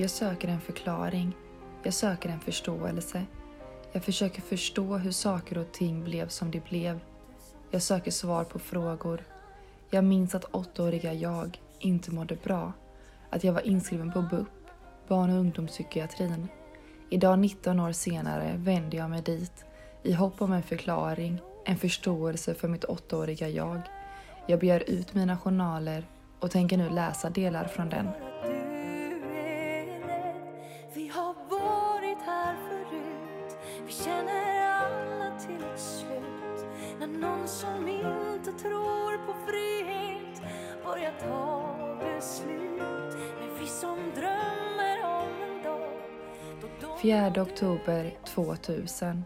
Jag söker en förklaring. Jag söker en förståelse. Jag försöker förstå hur saker och ting blev som de blev. Jag söker svar på frågor. Jag minns att åttaåriga jag inte mådde bra. Att jag var inskriven på BUP, barn och ungdomspsykiatrin. Idag 19 år senare vänder jag mig dit i hopp om en förklaring, en förståelse för mitt åttaåriga jag. Jag begär ut mina journaler och tänker nu läsa delar från den. Oktober 2000.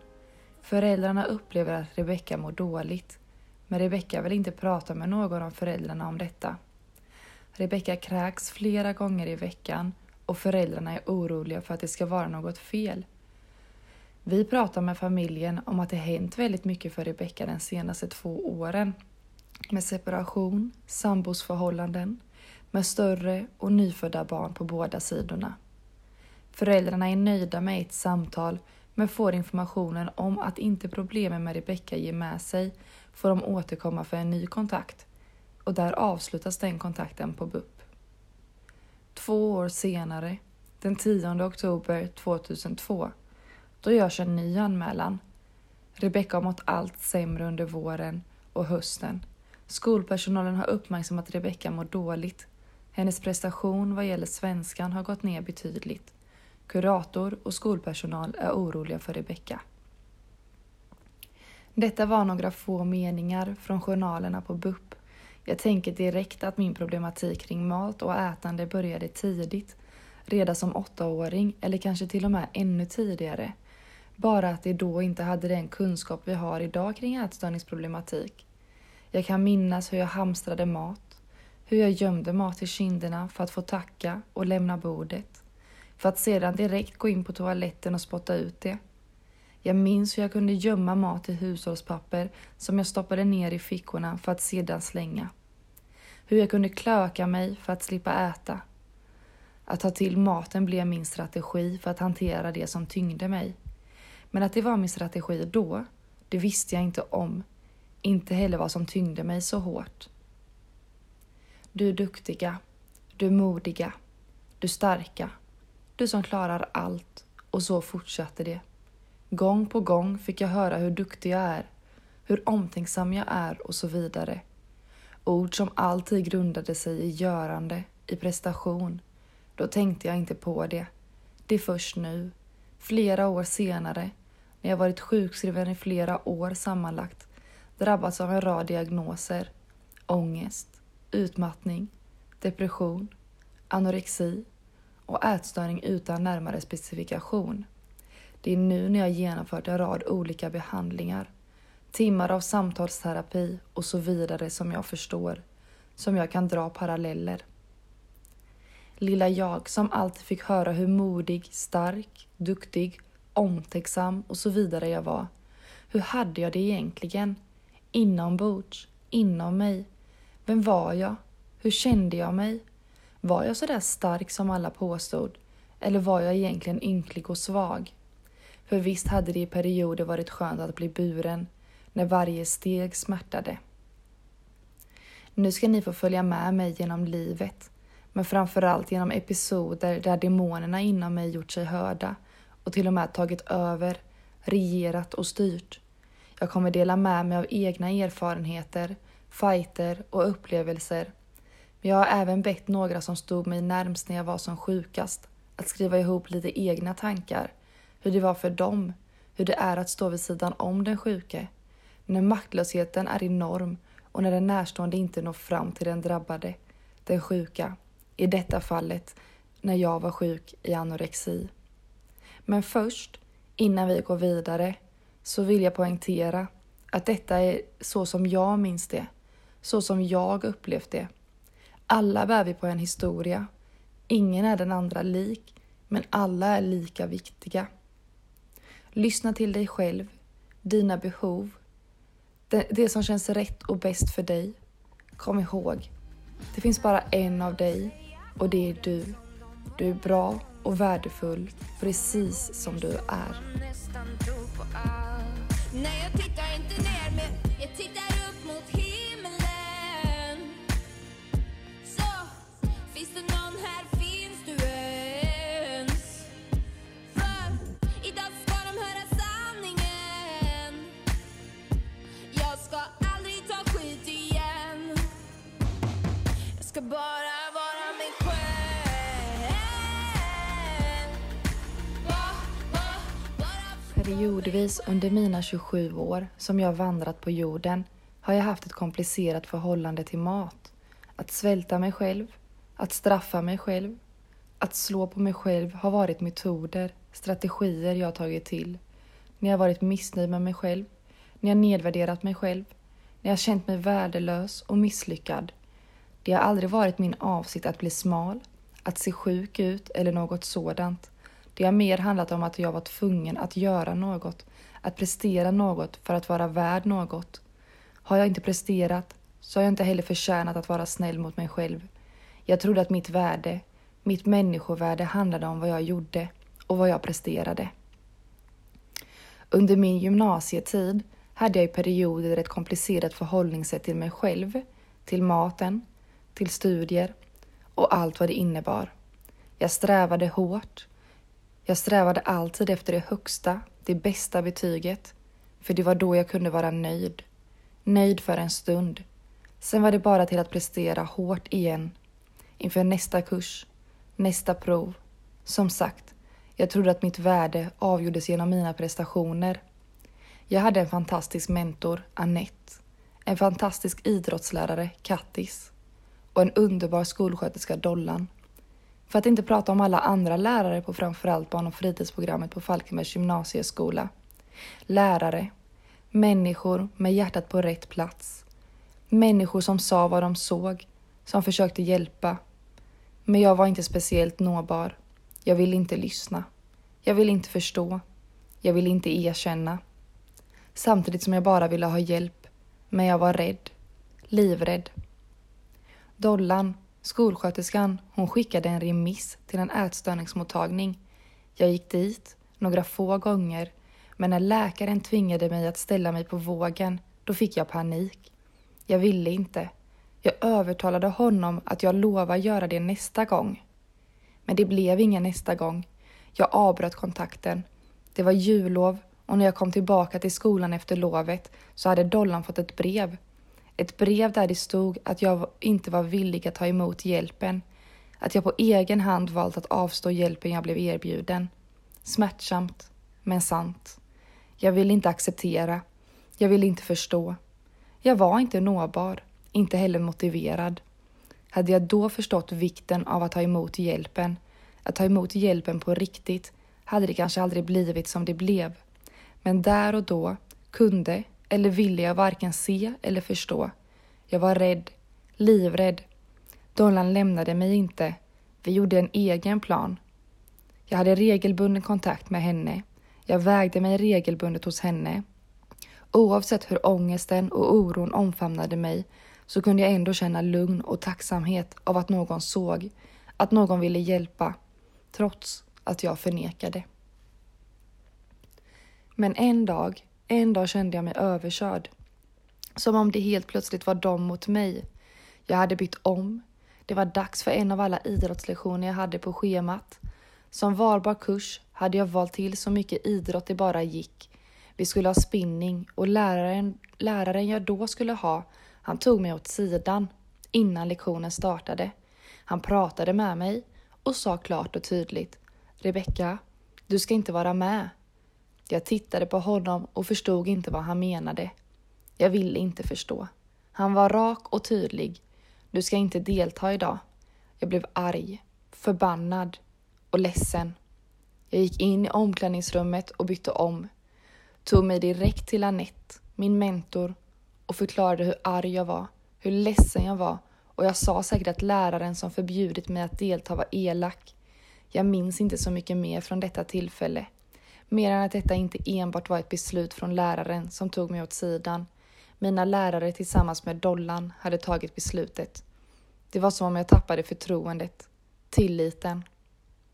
Föräldrarna upplever att Rebecka mår dåligt. Men Rebecka vill inte prata med någon av föräldrarna om detta. Rebecka kräks flera gånger i veckan och föräldrarna är oroliga för att det ska vara något fel. Vi pratar med familjen om att det hänt väldigt mycket för Rebecka de senaste två åren. Med separation, sambosförhållanden, med större och nyfödda barn på båda sidorna. Föräldrarna är nöjda med ett samtal men får informationen om att inte problemen med Rebecka ger med sig får de återkomma för en ny kontakt och där avslutas den kontakten på BUP. Två år senare, den 10 oktober 2002, då görs en ny anmälan. Rebecka har mått allt sämre under våren och hösten. Skolpersonalen har uppmärksammat att Rebecka mår dåligt. Hennes prestation vad gäller svenskan har gått ner betydligt. Kurator och skolpersonal är oroliga för Rebecka. Detta var några få meningar från journalerna på BUP. Jag tänker direkt att min problematik kring mat och ätande började tidigt, redan som åttaåring eller kanske till och med ännu tidigare. Bara att det då inte hade den kunskap vi har idag kring ätstörningsproblematik. Jag kan minnas hur jag hamstrade mat, hur jag gömde mat i kinderna för att få tacka och lämna bordet, för att sedan direkt gå in på toaletten och spotta ut det. Jag minns hur jag kunde gömma mat i hushållspapper som jag stoppade ner i fickorna för att sedan slänga. Hur jag kunde klöka mig för att slippa äta. Att ta till maten blev min strategi för att hantera det som tyngde mig. Men att det var min strategi då, det visste jag inte om. Inte heller vad som tyngde mig så hårt. Du är duktiga. Du är modiga. Du är starka. Du som klarar allt. Och så fortsatte det. Gång på gång fick jag höra hur duktig jag är, hur omtänksam jag är och så vidare. Ord som alltid grundade sig i görande, i prestation. Då tänkte jag inte på det. Det är först nu, flera år senare, när jag varit sjukskriven i flera år sammanlagt, drabbats av en rad diagnoser, ångest, utmattning, depression, anorexi och ätstörning utan närmare specifikation. Det är nu när jag genomfört en rad olika behandlingar, timmar av samtalsterapi och så vidare som jag förstår, som jag kan dra paralleller. Lilla jag som alltid fick höra hur modig, stark, duktig, omtänksam och så vidare jag var. Hur hade jag det egentligen? Inombords? Inom mig? Vem var jag? Hur kände jag mig? Var jag så där stark som alla påstod? Eller var jag egentligen ynklig och svag? För visst hade det i perioder varit skönt att bli buren, när varje steg smärtade. Nu ska ni få följa med mig genom livet, men framförallt genom episoder där demonerna inom mig gjort sig hörda och till och med tagit över, regerat och styrt. Jag kommer dela med mig av egna erfarenheter, fighter och upplevelser. Men jag har även bett några som stod mig närmst när jag var som sjukast att skriva ihop lite egna tankar. Hur det var för dem, hur det är att stå vid sidan om den sjuke, när maktlösheten är enorm och när den närstående inte når fram till den drabbade, den sjuka, i detta fallet när jag var sjuk i anorexi. Men först, innan vi går vidare, så vill jag poängtera att detta är så som jag minns det, så som jag upplevt det. Alla bär vi på en historia. Ingen är den andra lik, men alla är lika viktiga. Lyssna till dig själv, dina behov, det, det som känns rätt och bäst för dig. Kom ihåg, det finns bara en av dig och det är du. Du är bra och värdefull precis som du är. Bara vara mig själv. Periodvis under mina 27 år som jag vandrat på jorden har jag haft ett komplicerat förhållande till mat. Att svälta mig själv, att straffa mig själv, att slå på mig själv har varit metoder, strategier jag tagit till. När jag varit missnöjd med mig själv, när jag nedvärderat mig själv, när jag känt mig värdelös och misslyckad. Det har aldrig varit min avsikt att bli smal, att se sjuk ut eller något sådant. Det har mer handlat om att jag var tvungen att göra något, att prestera något för att vara värd något. Har jag inte presterat så har jag inte heller förtjänat att vara snäll mot mig själv. Jag trodde att mitt värde, mitt människovärde handlade om vad jag gjorde och vad jag presterade. Under min gymnasietid hade jag i perioder ett komplicerat förhållningssätt till mig själv, till maten, till studier och allt vad det innebar. Jag strävade hårt. Jag strävade alltid efter det högsta, det bästa betyget, för det var då jag kunde vara nöjd. Nöjd för en stund. Sen var det bara till att prestera hårt igen inför nästa kurs, nästa prov. Som sagt, jag trodde att mitt värde avgjordes genom mina prestationer. Jag hade en fantastisk mentor, Annette, en fantastisk idrottslärare, Kattis, och en underbar skolsköterska, Dollan. För att inte prata om alla andra lärare på framförallt barn och fritidsprogrammet på Falkenbergs gymnasieskola. Lärare, människor med hjärtat på rätt plats. Människor som sa vad de såg, som försökte hjälpa. Men jag var inte speciellt nåbar. Jag ville inte lyssna. Jag ville inte förstå. Jag ville inte erkänna. Samtidigt som jag bara ville ha hjälp. Men jag var rädd. Livrädd. Dollan, skolsköterskan, hon skickade en remiss till en ätstörningsmottagning. Jag gick dit några få gånger, men när läkaren tvingade mig att ställa mig på vågen, då fick jag panik. Jag ville inte. Jag övertalade honom att jag lovar göra det nästa gång. Men det blev ingen nästa gång. Jag avbröt kontakten. Det var jullov och när jag kom tillbaka till skolan efter lovet så hade Dollan fått ett brev. Ett brev där det stod att jag inte var villig att ta emot hjälpen. Att jag på egen hand valt att avstå hjälpen jag blev erbjuden. Smärtsamt, men sant. Jag ville inte acceptera. Jag ville inte förstå. Jag var inte nåbar, inte heller motiverad. Hade jag då förstått vikten av att ta emot hjälpen, att ta emot hjälpen på riktigt, hade det kanske aldrig blivit som det blev. Men där och då kunde eller ville jag varken se eller förstå. Jag var rädd, livrädd. Dollan lämnade mig inte. Vi gjorde en egen plan. Jag hade regelbunden kontakt med henne. Jag vägde mig regelbundet hos henne. Oavsett hur ångesten och oron omfamnade mig så kunde jag ändå känna lugn och tacksamhet av att någon såg, att någon ville hjälpa, trots att jag förnekade. Men en dag, en dag kände jag mig överkörd. Som om det helt plötsligt var dem mot mig. Jag hade bytt om. Det var dags för en av alla idrottslektioner jag hade på schemat. Som valbar kurs hade jag valt till så mycket idrott det bara gick. Vi skulle ha spinning och läraren, läraren jag då skulle ha, han tog mig åt sidan innan lektionen startade. Han pratade med mig och sa klart och tydligt Rebecka, du ska inte vara med. Jag tittade på honom och förstod inte vad han menade. Jag ville inte förstå. Han var rak och tydlig. Du ska inte delta idag. Jag blev arg, förbannad och ledsen. Jag gick in i omklädningsrummet och bytte om. Tog mig direkt till Annette, min mentor, och förklarade hur arg jag var, hur ledsen jag var och jag sa säkert att läraren som förbjudit mig att delta var elak. Jag minns inte så mycket mer från detta tillfälle. Mer än att detta inte enbart var ett beslut från läraren som tog mig åt sidan. Mina lärare tillsammans med Dollan hade tagit beslutet. Det var som om jag tappade förtroendet, tilliten.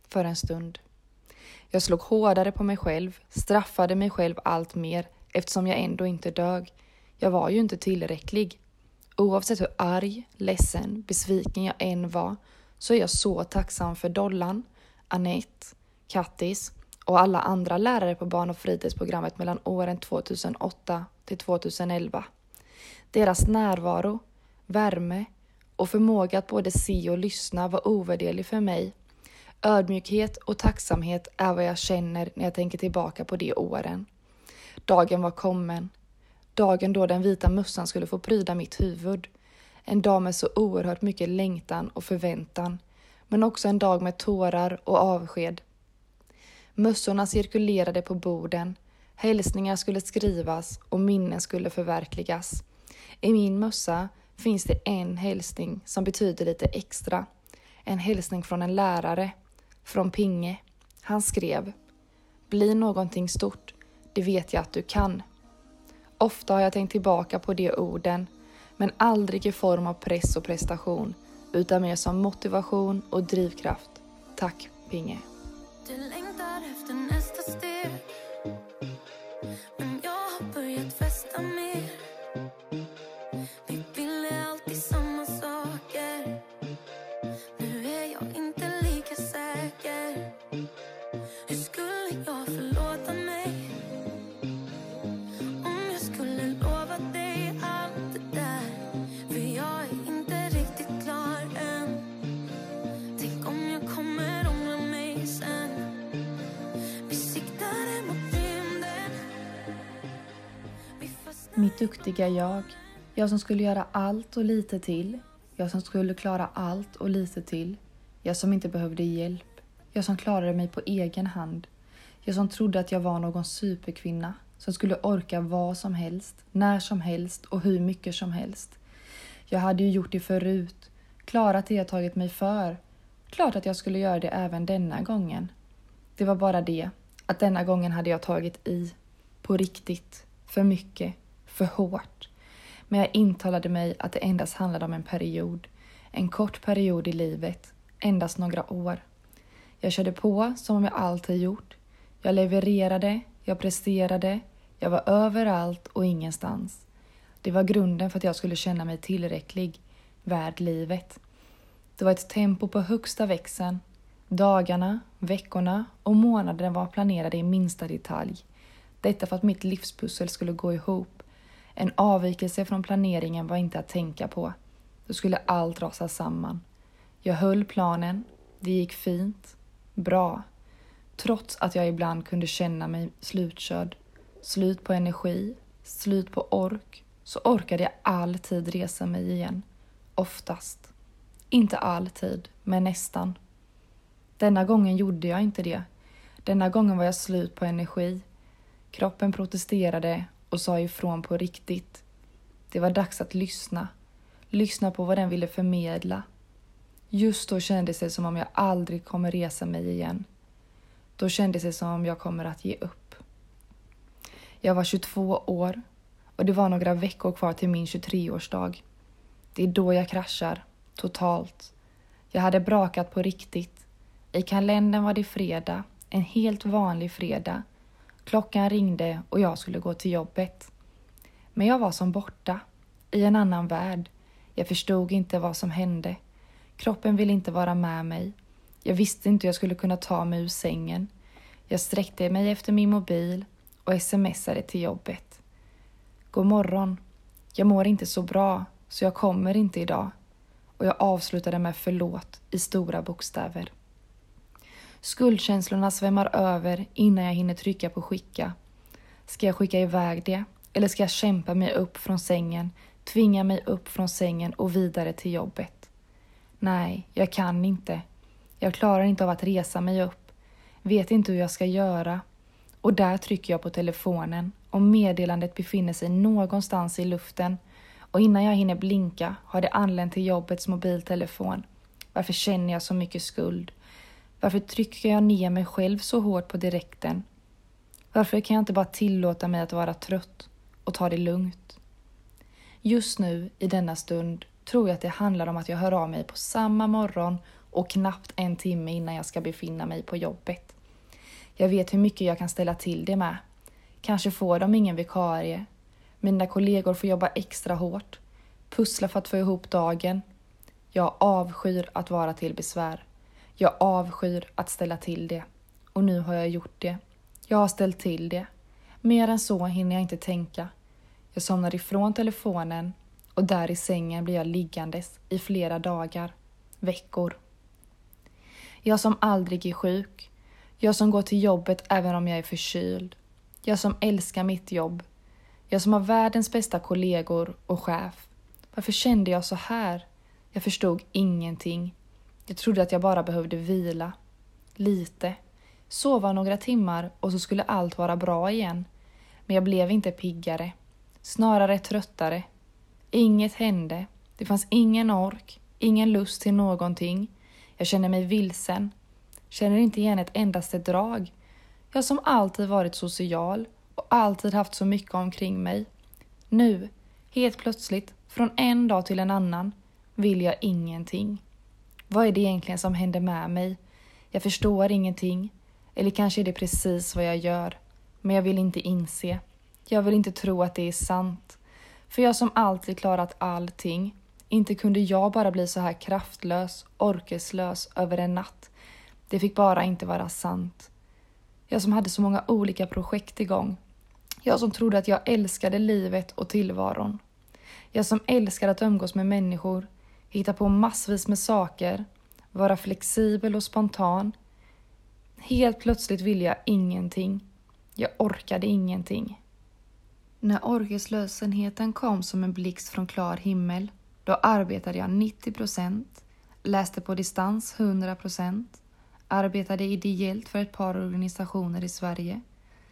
för en stund. Jag slog hårdare på mig själv, straffade mig själv allt mer eftersom jag ändå inte dög. Jag var ju inte tillräcklig. Oavsett hur arg, ledsen, besviken jag än var så är jag så tacksam för Dollan, Annette, Kattis och alla andra lärare på barn och fritidsprogrammet mellan åren 2008 till 2011. Deras närvaro, värme och förmåga att både se och lyssna var ovärderlig för mig. Ödmjukhet och tacksamhet är vad jag känner när jag tänker tillbaka på de åren. Dagen var kommen. Dagen då den vita mössan skulle få pryda mitt huvud. En dag med så oerhört mycket längtan och förväntan, men också en dag med tårar och avsked. Mössorna cirkulerade på borden, hälsningar skulle skrivas och minnen skulle förverkligas. I min mössa finns det en hälsning som betyder lite extra. En hälsning från en lärare, från Pinge. Han skrev Bli någonting stort, det vet jag att du kan. Ofta har jag tänkt tillbaka på de orden, men aldrig i form av press och prestation, utan mer som motivation och drivkraft. Tack Pinge. Mitt duktiga jag. Jag som skulle göra allt och lite till. Jag som skulle klara allt och lite till. Jag som inte behövde hjälp. Jag som klarade mig på egen hand. Jag som trodde att jag var någon superkvinna som skulle orka vad som helst, när som helst och hur mycket som helst. Jag hade ju gjort det förut, klarat det jag tagit mig för. Klart att jag skulle göra det även denna gången. Det var bara det, att denna gången hade jag tagit i. På riktigt. För mycket. För hårt. Men jag intalade mig att det endast handlade om en period. En kort period i livet. Endast några år. Jag körde på som om jag alltid gjort. Jag levererade, jag presterade, jag var överallt och ingenstans. Det var grunden för att jag skulle känna mig tillräcklig, värd livet. Det var ett tempo på högsta växeln. Dagarna, veckorna och månaderna var planerade i minsta detalj. Detta för att mitt livspussel skulle gå ihop. En avvikelse från planeringen var inte att tänka på. Då skulle allt rasa samman. Jag höll planen. Det gick fint. Bra. Trots att jag ibland kunde känna mig slutkörd. Slut på energi. Slut på ork. Så orkade jag alltid resa mig igen. Oftast. Inte alltid, men nästan. Denna gången gjorde jag inte det. Denna gången var jag slut på energi. Kroppen protesterade och sa ifrån på riktigt. Det var dags att lyssna. Lyssna på vad den ville förmedla. Just då kändes det som om jag aldrig kommer resa mig igen. Då kändes det som om jag kommer att ge upp. Jag var 22 år och det var några veckor kvar till min 23-årsdag. Det är då jag kraschar, totalt. Jag hade brakat på riktigt. I kalendern var det fredag, en helt vanlig fredag. Klockan ringde och jag skulle gå till jobbet. Men jag var som borta, i en annan värld. Jag förstod inte vad som hände. Kroppen ville inte vara med mig. Jag visste inte hur jag skulle kunna ta mig ur sängen. Jag sträckte mig efter min mobil och smsade till jobbet. God morgon. Jag mår inte så bra, så jag kommer inte idag. Och jag avslutade med förlåt i stora bokstäver. Skuldkänslorna svämmar över innan jag hinner trycka på skicka. Ska jag skicka iväg det? Eller ska jag kämpa mig upp från sängen, tvinga mig upp från sängen och vidare till jobbet? Nej, jag kan inte. Jag klarar inte av att resa mig upp. Vet inte hur jag ska göra. Och där trycker jag på telefonen och meddelandet befinner sig någonstans i luften och innan jag hinner blinka har det anlänt till jobbets mobiltelefon. Varför känner jag så mycket skuld? Varför trycker jag ner mig själv så hårt på direkten? Varför kan jag inte bara tillåta mig att vara trött och ta det lugnt? Just nu, i denna stund, tror jag att det handlar om att jag hör av mig på samma morgon och knappt en timme innan jag ska befinna mig på jobbet. Jag vet hur mycket jag kan ställa till det med. Kanske får de ingen vikarie. Mina kollegor får jobba extra hårt. Pussla för att få ihop dagen. Jag avskyr att vara till besvär. Jag avskyr att ställa till det. Och nu har jag gjort det. Jag har ställt till det. Mer än så hinner jag inte tänka. Jag somnar ifrån telefonen och där i sängen blir jag liggandes i flera dagar, veckor. Jag som aldrig är sjuk. Jag som går till jobbet även om jag är förkyld. Jag som älskar mitt jobb. Jag som har världens bästa kollegor och chef. Varför kände jag så här? Jag förstod ingenting. Jag trodde att jag bara behövde vila. Lite. Sova några timmar och så skulle allt vara bra igen. Men jag blev inte piggare. Snarare tröttare. Inget hände. Det fanns ingen ork, ingen lust till någonting. Jag känner mig vilsen. Känner inte igen ett endaste drag. Jag som alltid varit social och alltid haft så mycket omkring mig. Nu, helt plötsligt, från en dag till en annan, vill jag ingenting. Vad är det egentligen som händer med mig? Jag förstår ingenting. Eller kanske är det precis vad jag gör. Men jag vill inte inse. Jag vill inte tro att det är sant. För jag som alltid klarat allting, inte kunde jag bara bli så här kraftlös, orkeslös över en natt. Det fick bara inte vara sant. Jag som hade så många olika projekt igång. Jag som trodde att jag älskade livet och tillvaron. Jag som älskar att umgås med människor, hitta på massvis med saker, vara flexibel och spontan. Helt plötsligt ville jag ingenting. Jag orkade ingenting. När orkeslösenheten kom som en blixt från klar himmel, då arbetade jag 90 procent, läste på distans 100 procent, arbetade ideellt för ett par organisationer i Sverige,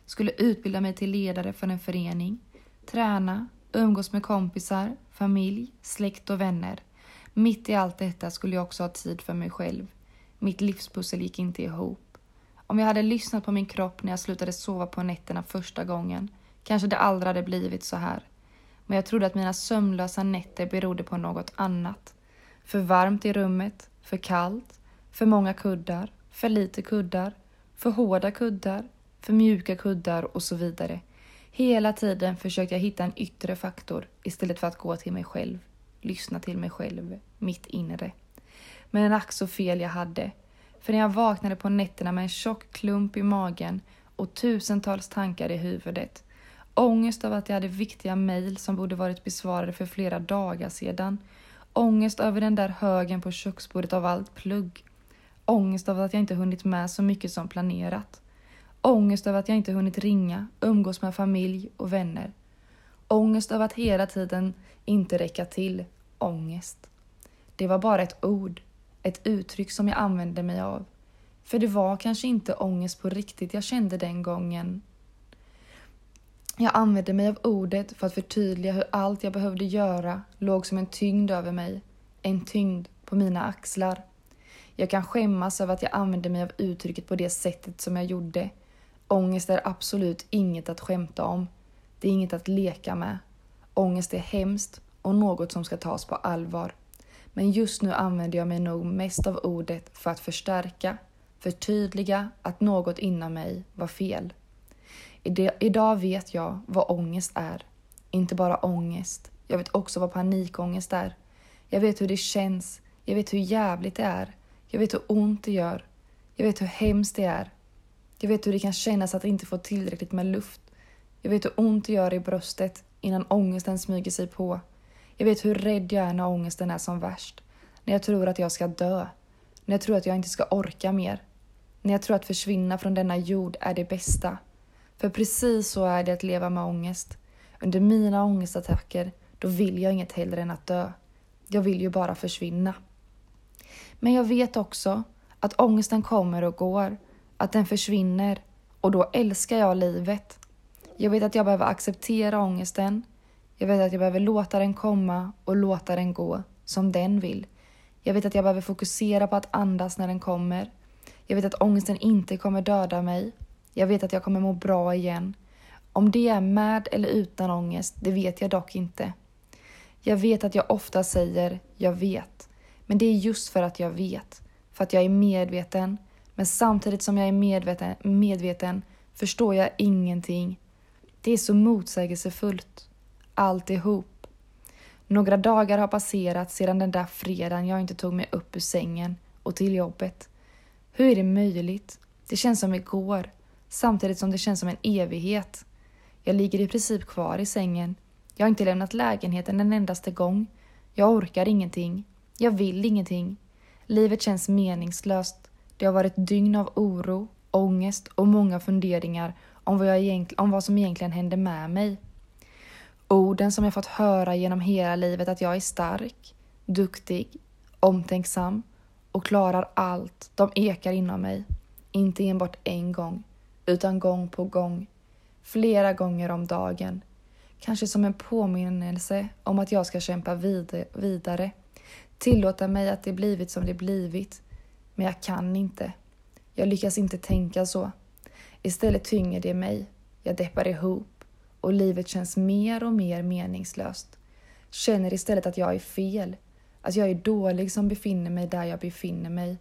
skulle utbilda mig till ledare för en förening, träna, umgås med kompisar, familj, släkt och vänner. Mitt i allt detta skulle jag också ha tid för mig själv. Mitt livspussel gick inte ihop. Om jag hade lyssnat på min kropp när jag slutade sova på nätterna första gången kanske det aldrig hade blivit så här. Men jag trodde att mina sömnlösa nätter berodde på något annat. För varmt i rummet, för kallt, för många kuddar, för lite kuddar, för hårda kuddar, för mjuka kuddar och så vidare. Hela tiden försökte jag hitta en yttre faktor istället för att gå till mig själv, lyssna till mig själv, mitt inre. Men en ack så fel jag hade. För när jag vaknade på nätterna med en tjock klump i magen och tusentals tankar i huvudet Ångest över att jag hade viktiga mejl som borde varit besvarade för flera dagar sedan. Ångest över den där högen på köksbordet av allt plugg. Ångest över att jag inte hunnit med så mycket som planerat. Ångest över att jag inte hunnit ringa, umgås med familj och vänner. Ångest över att hela tiden inte räcka till. Ångest. Det var bara ett ord, ett uttryck som jag använde mig av. För det var kanske inte ångest på riktigt jag kände den gången jag använde mig av ordet för att förtydliga hur allt jag behövde göra låg som en tyngd över mig. En tyngd på mina axlar. Jag kan skämmas över att jag använde mig av uttrycket på det sättet som jag gjorde. Ångest är absolut inget att skämta om. Det är inget att leka med. Ångest är hemskt och något som ska tas på allvar. Men just nu använder jag mig nog mest av ordet för att förstärka, förtydliga att något inom mig var fel. Idag vet jag vad ångest är. Inte bara ångest. Jag vet också vad panikångest är. Jag vet hur det känns. Jag vet hur jävligt det är. Jag vet hur ont det gör. Jag vet hur hemskt det är. Jag vet hur det kan kännas att inte få tillräckligt med luft. Jag vet hur ont det gör i bröstet innan ångesten smyger sig på. Jag vet hur rädd jag är när ångesten är som värst. När jag tror att jag ska dö. När jag tror att jag inte ska orka mer. När jag tror att försvinna från denna jord är det bästa. För precis så är det att leva med ångest. Under mina ångestattacker, då vill jag inget hellre än att dö. Jag vill ju bara försvinna. Men jag vet också att ångesten kommer och går, att den försvinner och då älskar jag livet. Jag vet att jag behöver acceptera ångesten. Jag vet att jag behöver låta den komma och låta den gå som den vill. Jag vet att jag behöver fokusera på att andas när den kommer. Jag vet att ångesten inte kommer döda mig jag vet att jag kommer må bra igen. Om det är med eller utan ångest, det vet jag dock inte. Jag vet att jag ofta säger ”jag vet”, men det är just för att jag vet. för att jag är medveten. Men samtidigt som jag är medveten, medveten förstår jag ingenting. Det är så motsägelsefullt. Alltihop. Några dagar har passerat sedan den där fredagen jag inte tog mig upp ur sängen och till jobbet. Hur är det möjligt? Det känns som igår, samtidigt som det känns som en evighet. Jag ligger i princip kvar i sängen. Jag har inte lämnat lägenheten en endaste gång. Jag orkar ingenting. Jag vill ingenting. Livet känns meningslöst. Det har varit dygn av oro, ångest och många funderingar om vad, jag om vad som egentligen hände med mig. Orden som jag fått höra genom hela livet att jag är stark, duktig, omtänksam och klarar allt, de ekar inom mig. Inte enbart en gång, utan gång på gång. Flera gånger om dagen. Kanske som en påminnelse om att jag ska kämpa vidare. Tillåta mig att det blivit som det blivit. Men jag kan inte. Jag lyckas inte tänka så. Istället tynger det mig. Jag deppar ihop och livet känns mer och mer meningslöst. Känner istället att jag är fel. Att jag är dålig som befinner mig där jag befinner mig.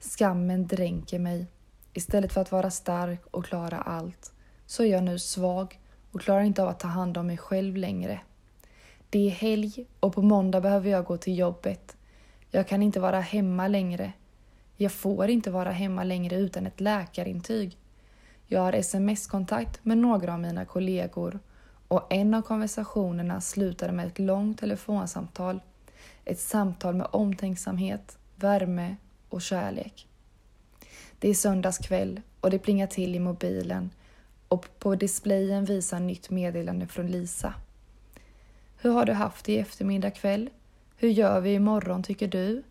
Skammen dränker mig. Istället för att vara stark och klara allt så är jag nu svag och klarar inte av att ta hand om mig själv längre. Det är helg och på måndag behöver jag gå till jobbet. Jag kan inte vara hemma längre. Jag får inte vara hemma längre utan ett läkarintyg. Jag har sms-kontakt med några av mina kollegor och en av konversationerna slutade med ett långt telefonsamtal. Ett samtal med omtänksamhet, värme och kärlek. Det är söndagskväll och det plingar till i mobilen och på displayen visar nytt meddelande från Lisa. Hur har du haft det i eftermiddag kväll? Hur gör vi imorgon tycker du?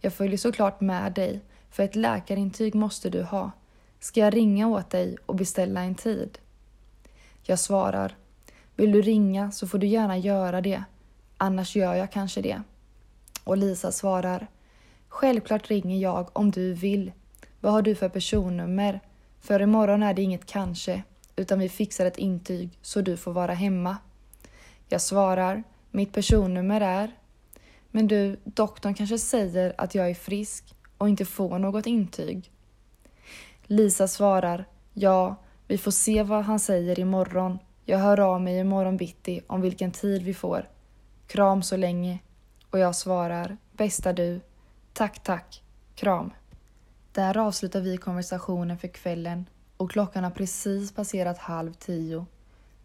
Jag följer såklart med dig, för ett läkarintyg måste du ha. Ska jag ringa åt dig och beställa en tid? Jag svarar. Vill du ringa så får du gärna göra det. Annars gör jag kanske det. Och Lisa svarar. Självklart ringer jag om du vill. Vad har du för personnummer? För imorgon är det inget kanske, utan vi fixar ett intyg så du får vara hemma. Jag svarar. Mitt personnummer är... Men du, doktorn kanske säger att jag är frisk och inte får något intyg. Lisa svarar. Ja, vi får se vad han säger imorgon. Jag hör av mig imorgon bitti om vilken tid vi får. Kram så länge. Och jag svarar. Bästa du. Tack, tack. Kram. Där avslutar vi konversationen för kvällen och klockan har precis passerat halv tio.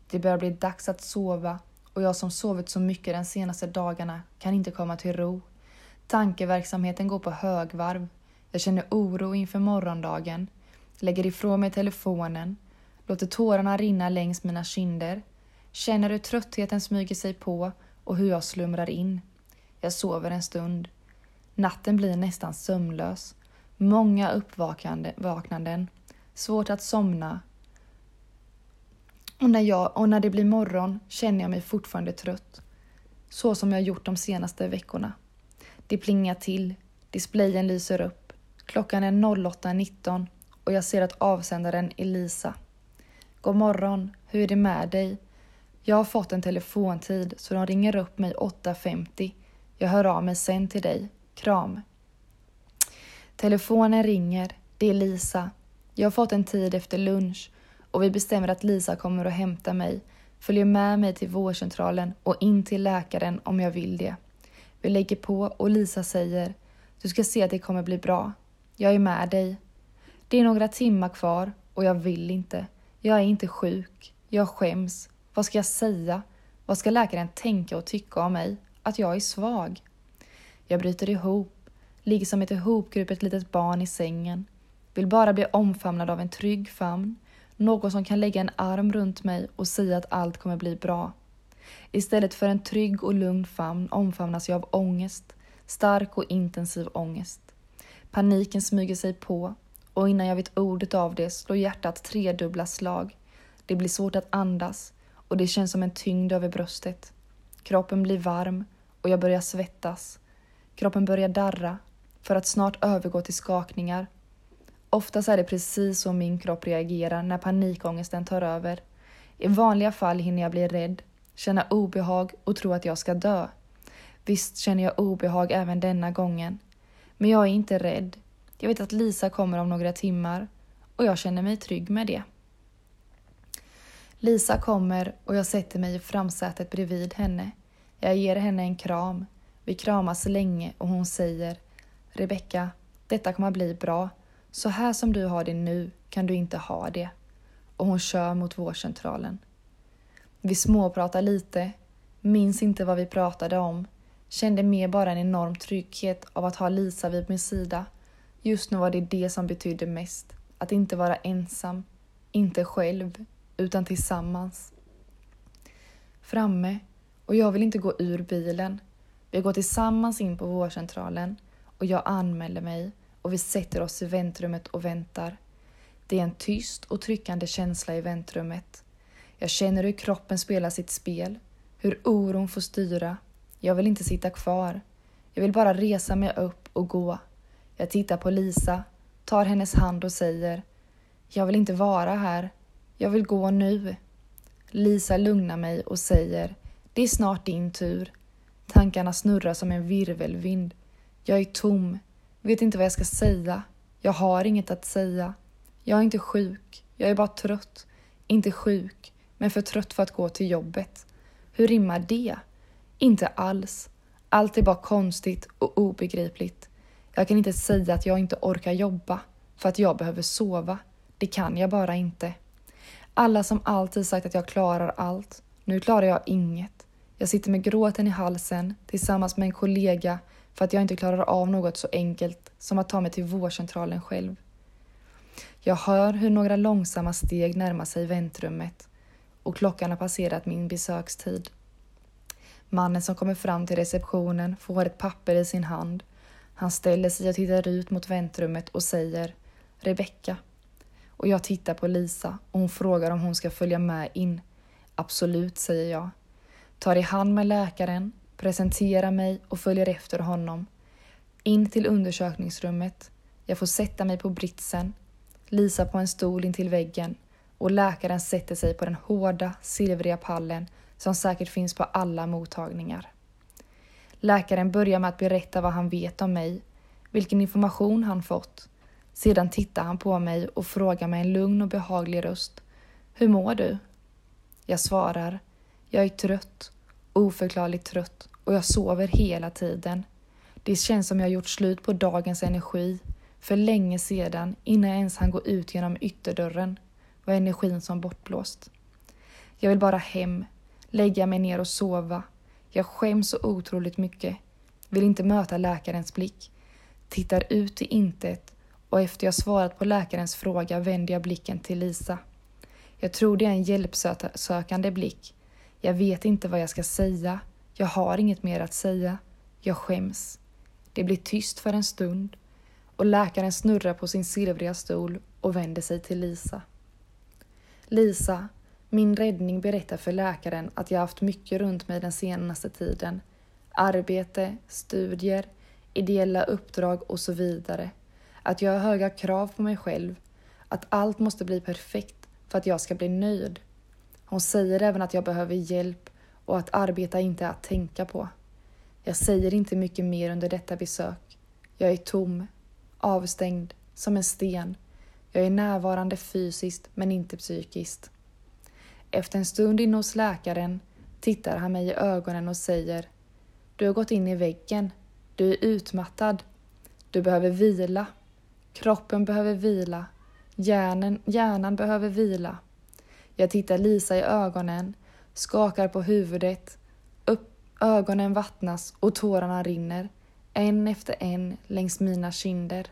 Det börjar bli dags att sova och jag som sovit så mycket de senaste dagarna kan inte komma till ro. Tankeverksamheten går på högvarv. Jag känner oro inför morgondagen, lägger ifrån mig telefonen, låter tårarna rinna längs mina kinder, känner hur tröttheten smyger sig på och hur jag slumrar in. Jag sover en stund. Natten blir nästan sömnlös. Många uppvaknanden, svårt att somna. Och när, jag, och när det blir morgon känner jag mig fortfarande trött. Så som jag gjort de senaste veckorna. Det plingar till, displayen lyser upp. Klockan är 08.19 och jag ser att avsändaren är Lisa. God morgon, hur är det med dig? Jag har fått en telefontid så de ringer upp mig 8.50. Jag hör av mig sen till dig. Kram. Telefonen ringer. Det är Lisa. Jag har fått en tid efter lunch och vi bestämmer att Lisa kommer och hämtar mig, följer med mig till vårdcentralen och in till läkaren om jag vill det. Vi lägger på och Lisa säger Du ska se att det kommer bli bra. Jag är med dig. Det är några timmar kvar och jag vill inte. Jag är inte sjuk. Jag skäms. Vad ska jag säga? Vad ska läkaren tänka och tycka om mig? Att jag är svag? Jag bryter ihop ligger som ett ihopkrupet litet barn i sängen, vill bara bli omfamnad av en trygg famn, någon som kan lägga en arm runt mig och säga att allt kommer bli bra. Istället för en trygg och lugn famn omfamnas jag av ångest, stark och intensiv ångest. Paniken smyger sig på och innan jag vet ordet av det slår hjärtat tredubbla slag. Det blir svårt att andas och det känns som en tyngd över bröstet. Kroppen blir varm och jag börjar svettas. Kroppen börjar darra för att snart övergå till skakningar. Oftast är det precis så min kropp reagerar när panikångesten tar över. I vanliga fall hinner jag bli rädd, känna obehag och tro att jag ska dö. Visst känner jag obehag även denna gången. Men jag är inte rädd. Jag vet att Lisa kommer om några timmar och jag känner mig trygg med det. Lisa kommer och jag sätter mig i framsätet bredvid henne. Jag ger henne en kram. Vi kramas länge och hon säger Rebecka, detta kommer att bli bra. Så här som du har det nu kan du inte ha det. Och hon kör mot vårdcentralen. Vi småpratar lite, minns inte vad vi pratade om, kände mer bara en enorm trygghet av att ha Lisa vid min sida. Just nu var det det som betydde mest, att inte vara ensam, inte själv, utan tillsammans. Framme, och jag vill inte gå ur bilen. Vi går tillsammans in på vårdcentralen och jag anmäler mig och vi sätter oss i väntrummet och väntar. Det är en tyst och tryckande känsla i väntrummet. Jag känner hur kroppen spelar sitt spel, hur oron får styra. Jag vill inte sitta kvar. Jag vill bara resa mig upp och gå. Jag tittar på Lisa, tar hennes hand och säger Jag vill inte vara här. Jag vill gå nu. Lisa lugnar mig och säger Det är snart din tur. Tankarna snurrar som en virvelvind. Jag är tom, vet inte vad jag ska säga. Jag har inget att säga. Jag är inte sjuk, jag är bara trött. Inte sjuk, men för trött för att gå till jobbet. Hur rimmar det? Inte alls. Allt är bara konstigt och obegripligt. Jag kan inte säga att jag inte orkar jobba för att jag behöver sova. Det kan jag bara inte. Alla som alltid sagt att jag klarar allt. Nu klarar jag inget. Jag sitter med gråten i halsen tillsammans med en kollega för att jag inte klarar av något så enkelt som att ta mig till vårdcentralen själv. Jag hör hur några långsamma steg närmar sig väntrummet och klockan har passerat min besökstid. Mannen som kommer fram till receptionen får ett papper i sin hand. Han ställer sig och tittar ut mot väntrummet och säger Rebecka. Och jag tittar på Lisa och hon frågar om hon ska följa med in. Absolut, säger jag. Tar i hand med läkaren, presenterar mig och följer efter honom. In till undersökningsrummet. Jag får sätta mig på britsen, Lisa på en stol intill väggen och läkaren sätter sig på den hårda, silvriga pallen som säkert finns på alla mottagningar. Läkaren börjar med att berätta vad han vet om mig, vilken information han fått. Sedan tittar han på mig och frågar med en lugn och behaglig röst. Hur mår du? Jag svarar. Jag är trött, oförklarligt trött och jag sover hela tiden. Det känns som jag gjort slut på dagens energi. För länge sedan, innan jag ens hann gå ut genom ytterdörren, var energin som bortblåst. Jag vill bara hem, lägga mig ner och sova. Jag skäms så otroligt mycket. Vill inte möta läkarens blick. Tittar ut i intet och efter jag svarat på läkarens fråga vänder jag blicken till Lisa. Jag tror det är en hjälpsökande blick. Jag vet inte vad jag ska säga. Jag har inget mer att säga. Jag skäms. Det blir tyst för en stund och läkaren snurrar på sin silvriga stol och vänder sig till Lisa. Lisa, min räddning berättar för läkaren att jag haft mycket runt mig den senaste tiden. Arbete, studier, ideella uppdrag och så vidare. Att jag har höga krav på mig själv. Att allt måste bli perfekt för att jag ska bli nöjd. Hon säger även att jag behöver hjälp och att arbeta inte är att tänka på. Jag säger inte mycket mer under detta besök. Jag är tom, avstängd, som en sten jag är närvarande fysiskt men inte psykiskt. Efter en stund inne hos läkaren tittar han mig i ögonen och säger Du har gått in i väggen. Du är utmattad. Du behöver vila. Kroppen behöver vila. Hjärnan, hjärnan behöver vila. Jag tittar Lisa i ögonen, skakar på huvudet. Upp, ögonen vattnas och tårarna rinner, en efter en längs mina kinder.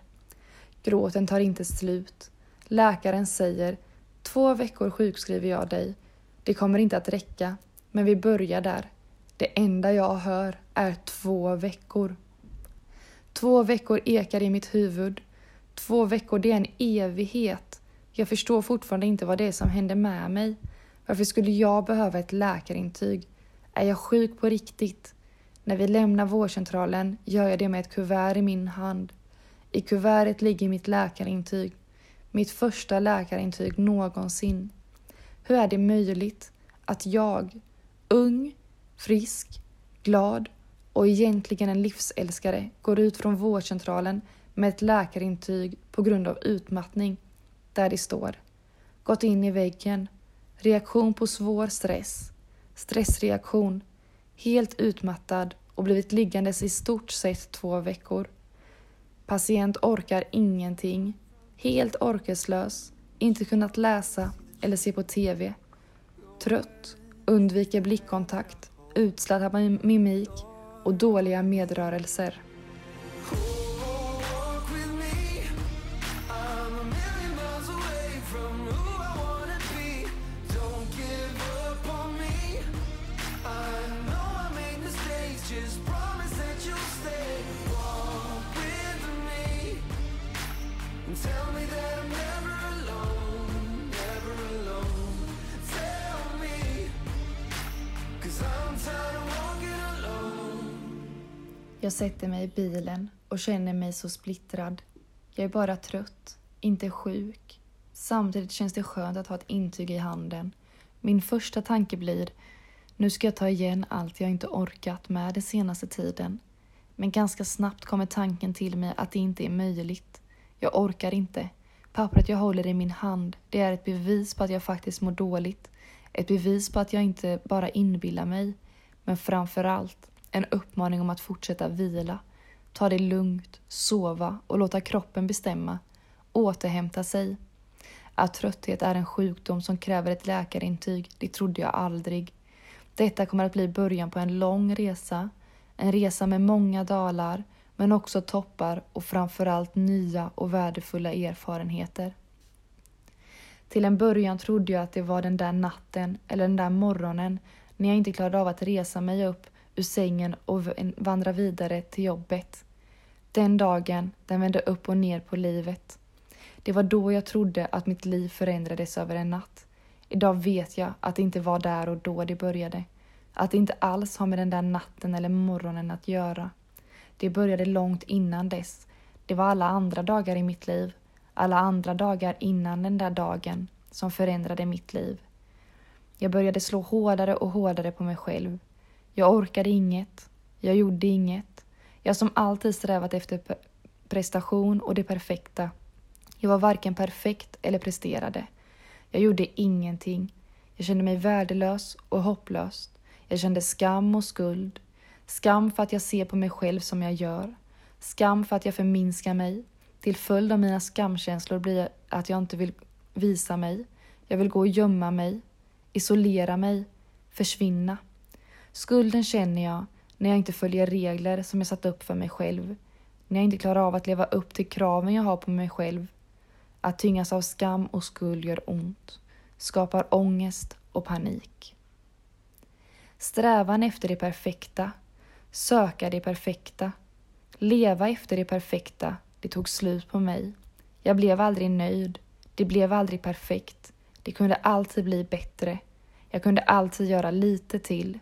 Gråten tar inte slut. Läkaren säger två veckor sjukskriver jag dig. Det kommer inte att räcka, men vi börjar där. Det enda jag hör är två veckor. Två veckor ekar i mitt huvud. Två veckor, det är en evighet. Jag förstår fortfarande inte vad det är som händer med mig. Varför skulle jag behöva ett läkarintyg? Är jag sjuk på riktigt? När vi lämnar vårdcentralen gör jag det med ett kuvert i min hand. I kuvertet ligger mitt läkarintyg mitt första läkarintyg någonsin. Hur är det möjligt att jag, ung, frisk, glad och egentligen en livsälskare går ut från vårdcentralen med ett läkarintyg på grund av utmattning där det står Gått in i väggen. Reaktion på svår stress. Stressreaktion. Helt utmattad och blivit liggandes i stort sett två veckor. Patient orkar ingenting. Helt orkeslös. Inte kunnat läsa eller se på TV. Trött. Undviker blickkontakt. Utsladdad mimik och dåliga medrörelser. Jag sätter mig i bilen och känner mig så splittrad. Jag är bara trött, inte sjuk. Samtidigt känns det skönt att ha ett intyg i handen. Min första tanke blir, nu ska jag ta igen allt jag inte orkat med den senaste tiden. Men ganska snabbt kommer tanken till mig att det inte är möjligt. Jag orkar inte. Pappret jag håller i min hand, det är ett bevis på att jag faktiskt mår dåligt. Ett bevis på att jag inte bara inbillar mig, men framför allt en uppmaning om att fortsätta vila, ta det lugnt, sova och låta kroppen bestämma, återhämta sig. Att trötthet är en sjukdom som kräver ett läkarintyg, det trodde jag aldrig. Detta kommer att bli början på en lång resa, en resa med många dalar, men också toppar och framförallt nya och värdefulla erfarenheter. Till en början trodde jag att det var den där natten eller den där morgonen när jag inte klarade av att resa mig upp ur sängen och vandra vidare till jobbet. Den dagen den vände upp och ner på livet. Det var då jag trodde att mitt liv förändrades över en natt. Idag vet jag att det inte var där och då det började. Att det inte alls har med den där natten eller morgonen att göra. Det började långt innan dess. Det var alla andra dagar i mitt liv, alla andra dagar innan den där dagen som förändrade mitt liv. Jag började slå hårdare och hårdare på mig själv. Jag orkade inget. Jag gjorde inget. Jag som alltid strävat efter prestation och det perfekta. Jag var varken perfekt eller presterade. Jag gjorde ingenting. Jag kände mig värdelös och hopplös. Jag kände skam och skuld. Skam för att jag ser på mig själv som jag gör. Skam för att jag förminskar mig. Till följd av mina skamkänslor blir att jag inte vill visa mig. Jag vill gå och gömma mig, isolera mig, försvinna. Skulden känner jag när jag inte följer regler som jag satt upp för mig själv. När jag inte klarar av att leva upp till kraven jag har på mig själv. Att tyngas av skam och skuld gör ont, skapar ångest och panik. Strävan efter det perfekta, söka det perfekta, leva efter det perfekta, det tog slut på mig. Jag blev aldrig nöjd, det blev aldrig perfekt, det kunde alltid bli bättre. Jag kunde alltid göra lite till.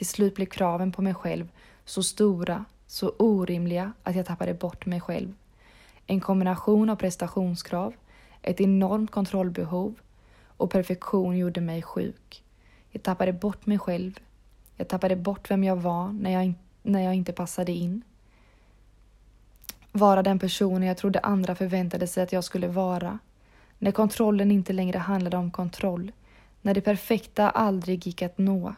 Till slut blev kraven på mig själv så stora, så orimliga att jag tappade bort mig själv. En kombination av prestationskrav, ett enormt kontrollbehov och perfektion gjorde mig sjuk. Jag tappade bort mig själv. Jag tappade bort vem jag var när jag, när jag inte passade in. Vara den personen jag trodde andra förväntade sig att jag skulle vara. När kontrollen inte längre handlade om kontroll. När det perfekta aldrig gick att nå.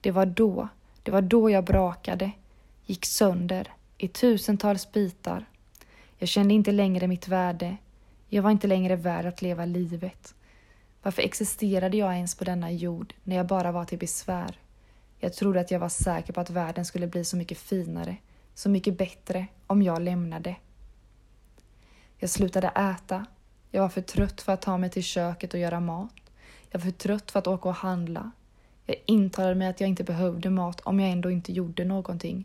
Det var då, det var då jag brakade, gick sönder i tusentals bitar. Jag kände inte längre mitt värde. Jag var inte längre värd att leva livet. Varför existerade jag ens på denna jord när jag bara var till besvär? Jag trodde att jag var säker på att världen skulle bli så mycket finare, så mycket bättre om jag lämnade. Jag slutade äta. Jag var för trött för att ta mig till köket och göra mat. Jag var för trött för att åka och handla. Jag intalade mig att jag inte behövde mat om jag ändå inte gjorde någonting.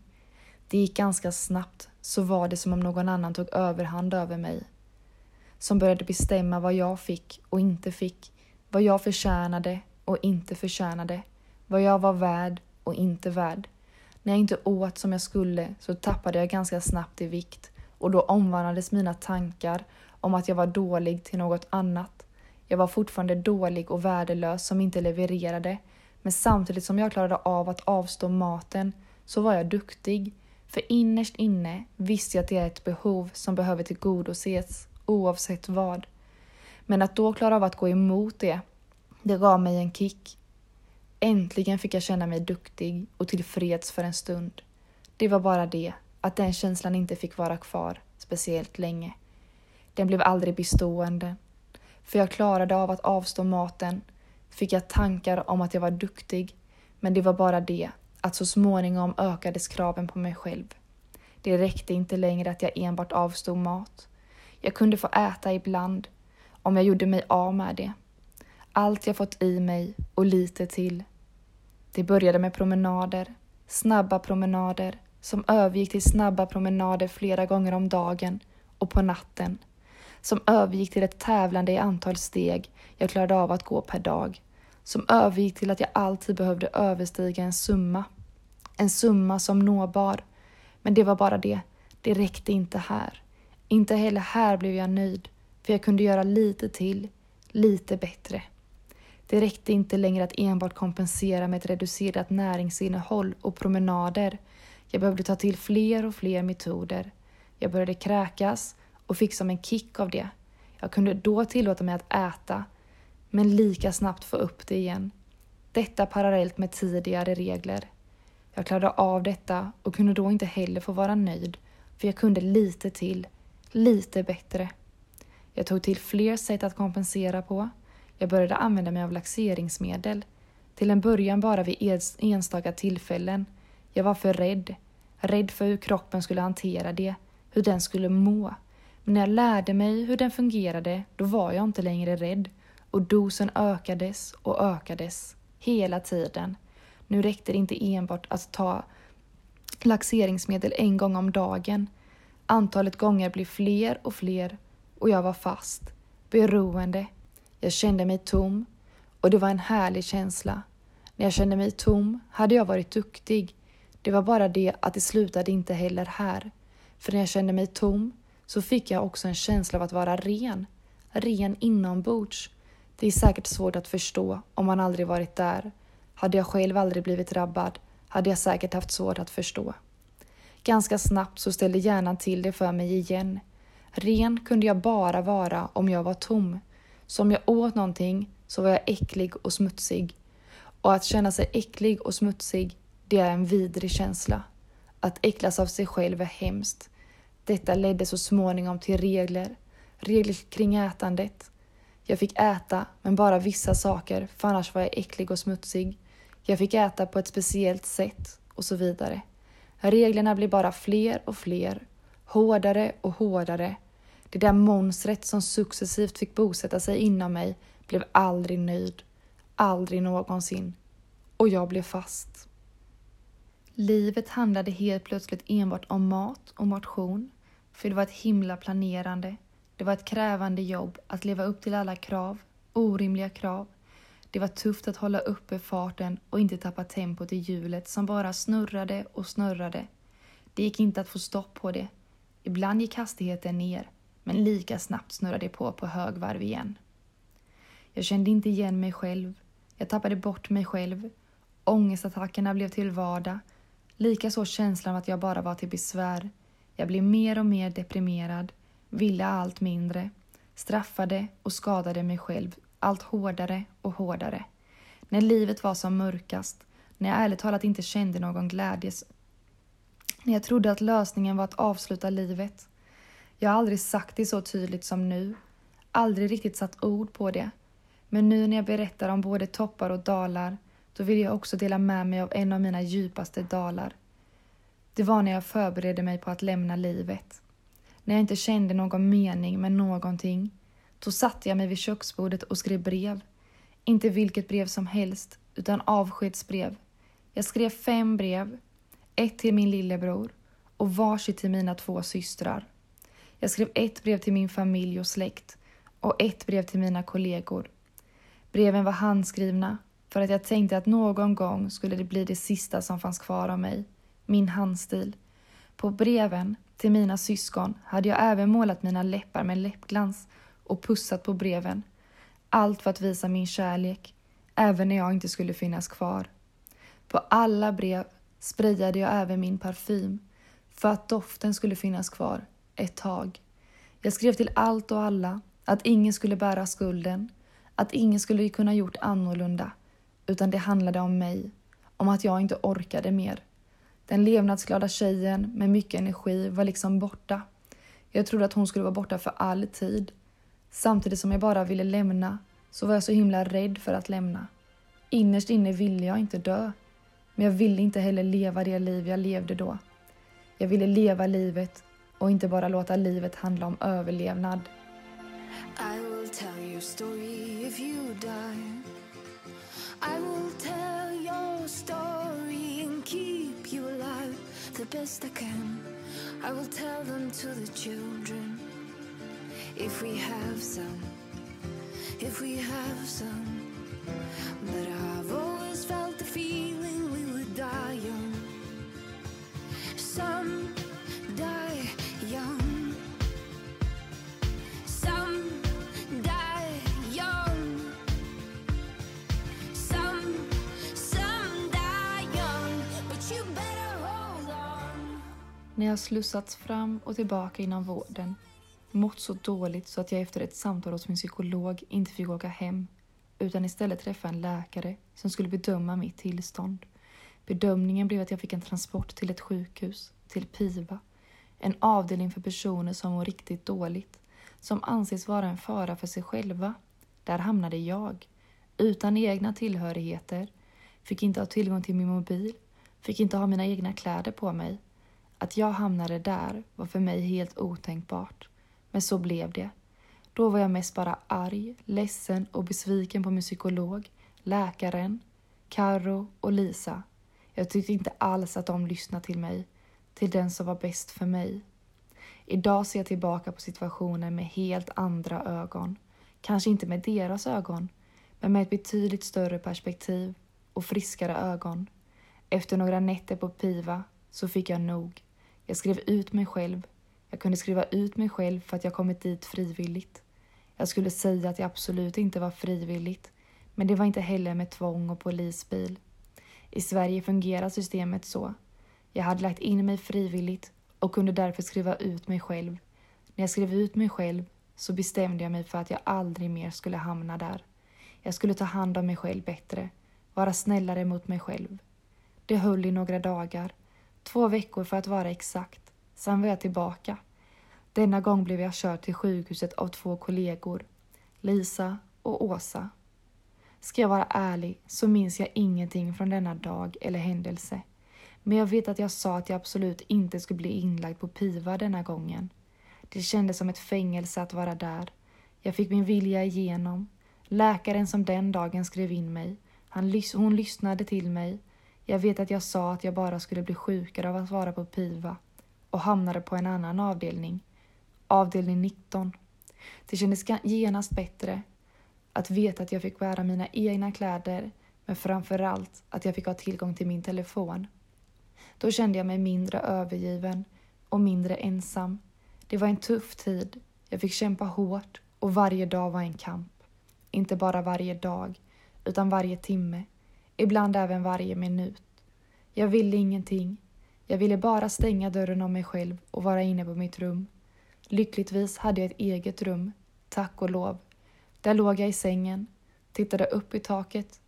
Det gick ganska snabbt, så var det som om någon annan tog överhand över mig. Som började bestämma vad jag fick och inte fick, vad jag förtjänade och inte förtjänade, vad jag var värd och inte värd. När jag inte åt som jag skulle så tappade jag ganska snabbt i vikt och då omvandlades mina tankar om att jag var dålig till något annat. Jag var fortfarande dålig och värdelös som inte levererade, men samtidigt som jag klarade av att avstå maten så var jag duktig. För innerst inne visste jag att det är ett behov som behöver tillgodoses oavsett vad. Men att då klara av att gå emot det, det gav mig en kick. Äntligen fick jag känna mig duktig och tillfreds för en stund. Det var bara det, att den känslan inte fick vara kvar speciellt länge. Den blev aldrig bestående. För jag klarade av att avstå maten, fick jag tankar om att jag var duktig, men det var bara det att så småningom ökades kraven på mig själv. Det räckte inte längre att jag enbart avstod mat. Jag kunde få äta ibland, om jag gjorde mig av med det. Allt jag fått i mig och lite till. Det började med promenader, snabba promenader som övergick till snabba promenader flera gånger om dagen och på natten. Som övergick till ett tävlande i antal steg jag klarade av att gå per dag. Som övergick till att jag alltid behövde överstiga en summa. En summa som nåbar. Men det var bara det, det räckte inte här. Inte heller här blev jag nöjd, för jag kunde göra lite till, lite bättre. Det räckte inte längre att enbart kompensera med ett reducerat näringsinnehåll och promenader. Jag behövde ta till fler och fler metoder. Jag började kräkas och fick som en kick av det. Jag kunde då tillåta mig att äta, men lika snabbt få upp det igen. Detta parallellt med tidigare regler. Jag klarade av detta och kunde då inte heller få vara nöjd, för jag kunde lite till, lite bättre. Jag tog till fler sätt att kompensera på. Jag började använda mig av laxeringsmedel. Till en början bara vid enstaka tillfällen. Jag var för rädd. Rädd för hur kroppen skulle hantera det, hur den skulle må. Men när jag lärde mig hur den fungerade, då var jag inte längre rädd. Och dosen ökades och ökades. Hela tiden. Nu räckte det inte enbart att ta laxeringsmedel en gång om dagen. Antalet gånger blev fler och fler och jag var fast, beroende. Jag kände mig tom och det var en härlig känsla. När jag kände mig tom hade jag varit duktig. Det var bara det att det slutade inte heller här. För när jag kände mig tom så fick jag också en känsla av att vara ren. Ren inombords. Det är säkert svårt att förstå om man aldrig varit där. Hade jag själv aldrig blivit drabbad hade jag säkert haft svårt att förstå. Ganska snabbt så ställde hjärnan till det för mig igen. Ren kunde jag bara vara om jag var tom. Så om jag åt någonting så var jag äcklig och smutsig. Och att känna sig äcklig och smutsig, det är en vidrig känsla. Att äcklas av sig själv är hemskt. Detta ledde så småningom till regler. Regler kring ätandet. Jag fick äta, men bara vissa saker, för annars var jag äcklig och smutsig. Jag fick äta på ett speciellt sätt och så vidare. Reglerna blev bara fler och fler, hårdare och hårdare. Det där monstret som successivt fick bosätta sig inom mig blev aldrig nöjd. Aldrig någonsin. Och jag blev fast. Livet handlade helt plötsligt enbart om mat och motion. För det var ett himla planerande. Det var ett krävande jobb att leva upp till alla krav, orimliga krav. Det var tufft att hålla uppe farten och inte tappa tempot i hjulet som bara snurrade och snurrade. Det gick inte att få stopp på det. Ibland gick hastigheten ner, men lika snabbt snurrade det på på högvarv igen. Jag kände inte igen mig själv. Jag tappade bort mig själv. Ångestattackerna blev till vardag. Likaså känslan av att jag bara var till besvär. Jag blev mer och mer deprimerad, ville allt mindre, straffade och skadade mig själv allt hårdare och hårdare. När livet var som mörkast, när jag ärligt talat inte kände någon glädje, när jag trodde att lösningen var att avsluta livet. Jag har aldrig sagt det så tydligt som nu, aldrig riktigt satt ord på det. Men nu när jag berättar om både toppar och dalar, då vill jag också dela med mig av en av mina djupaste dalar. Det var när jag förberedde mig på att lämna livet. När jag inte kände någon mening med någonting. Då satte jag mig vid köksbordet och skrev brev. Inte vilket brev som helst, utan avskedsbrev. Jag skrev fem brev. Ett till min lillebror och varsitt till mina två systrar. Jag skrev ett brev till min familj och släkt och ett brev till mina kollegor. Breven var handskrivna för att jag tänkte att någon gång skulle det bli det sista som fanns kvar av mig, min handstil. På breven till mina syskon hade jag även målat mina läppar med läppglans och pussat på breven. Allt för att visa min kärlek, även när jag inte skulle finnas kvar. På alla brev sprayade jag även min parfym För att doften skulle finnas kvar ett tag. Jag skrev till allt och alla att ingen skulle bära skulden, att ingen skulle kunna gjort annorlunda, utan det handlade om mig, om att jag inte orkade mer. Den levnadsglada tjejen med mycket energi var liksom borta. Jag trodde att hon skulle vara borta för all tid. Samtidigt som jag bara ville lämna så var jag så himla rädd för att lämna. Innerst inne ville jag inte dö. Men jag ville inte heller leva det liv jag levde då. Jag ville leva livet och inte bara låta livet handla om överlevnad. I will tell your story if you die. I will tell your story the best I can. I will tell them to the children if we have some, if we have some. När jag slussats fram och tillbaka inom vården, mått så dåligt så att jag efter ett samtal hos min psykolog inte fick åka hem, utan istället träffa en läkare som skulle bedöma mitt tillstånd. Bedömningen blev att jag fick en transport till ett sjukhus, till PIVA, en avdelning för personer som mår riktigt dåligt, som anses vara en fara för sig själva. Där hamnade jag, utan egna tillhörigheter, fick inte ha tillgång till min mobil, fick inte ha mina egna kläder på mig. Att jag hamnade där var för mig helt otänkbart. Men så blev det. Då var jag mest bara arg, ledsen och besviken på min psykolog, läkaren, Karo och Lisa. Jag tyckte inte alls att de lyssnade till mig, till den som var bäst för mig. Idag ser jag tillbaka på situationen med helt andra ögon. Kanske inte med deras ögon, men med ett betydligt större perspektiv och friskare ögon. Efter några nätter på Piva så fick jag nog. Jag skrev ut mig själv. Jag kunde skriva ut mig själv för att jag kommit dit frivilligt. Jag skulle säga att jag absolut inte var frivilligt, men det var inte heller med tvång och polisbil. I Sverige fungerar systemet så. Jag hade lagt in mig frivilligt och kunde därför skriva ut mig själv. När jag skrev ut mig själv så bestämde jag mig för att jag aldrig mer skulle hamna där. Jag skulle ta hand om mig själv bättre, vara snällare mot mig själv. Det höll i några dagar, två veckor för att vara exakt. Sen var jag tillbaka. Denna gång blev jag körd till sjukhuset av två kollegor, Lisa och Åsa. Ska jag vara ärlig så minns jag ingenting från denna dag eller händelse. Men jag vet att jag sa att jag absolut inte skulle bli inlagd på PIVA denna gången. Det kändes som ett fängelse att vara där. Jag fick min vilja igenom. Läkaren som den dagen skrev in mig, han, hon lyssnade till mig. Jag vet att jag sa att jag bara skulle bli sjukare av att vara på PIVA och hamnade på en annan avdelning. Avdelning 19. Det kändes genast bättre att veta att jag fick bära mina egna kläder men framför allt att jag fick ha tillgång till min telefon. Då kände jag mig mindre övergiven och mindre ensam. Det var en tuff tid. Jag fick kämpa hårt och varje dag var en kamp. Inte bara varje dag, utan varje timme. Ibland även varje minut. Jag ville ingenting. Jag ville bara stänga dörren om mig själv och vara inne på mitt rum. Lyckligtvis hade jag ett eget rum, tack och lov. Där låg jag i sängen, tittade upp i taket,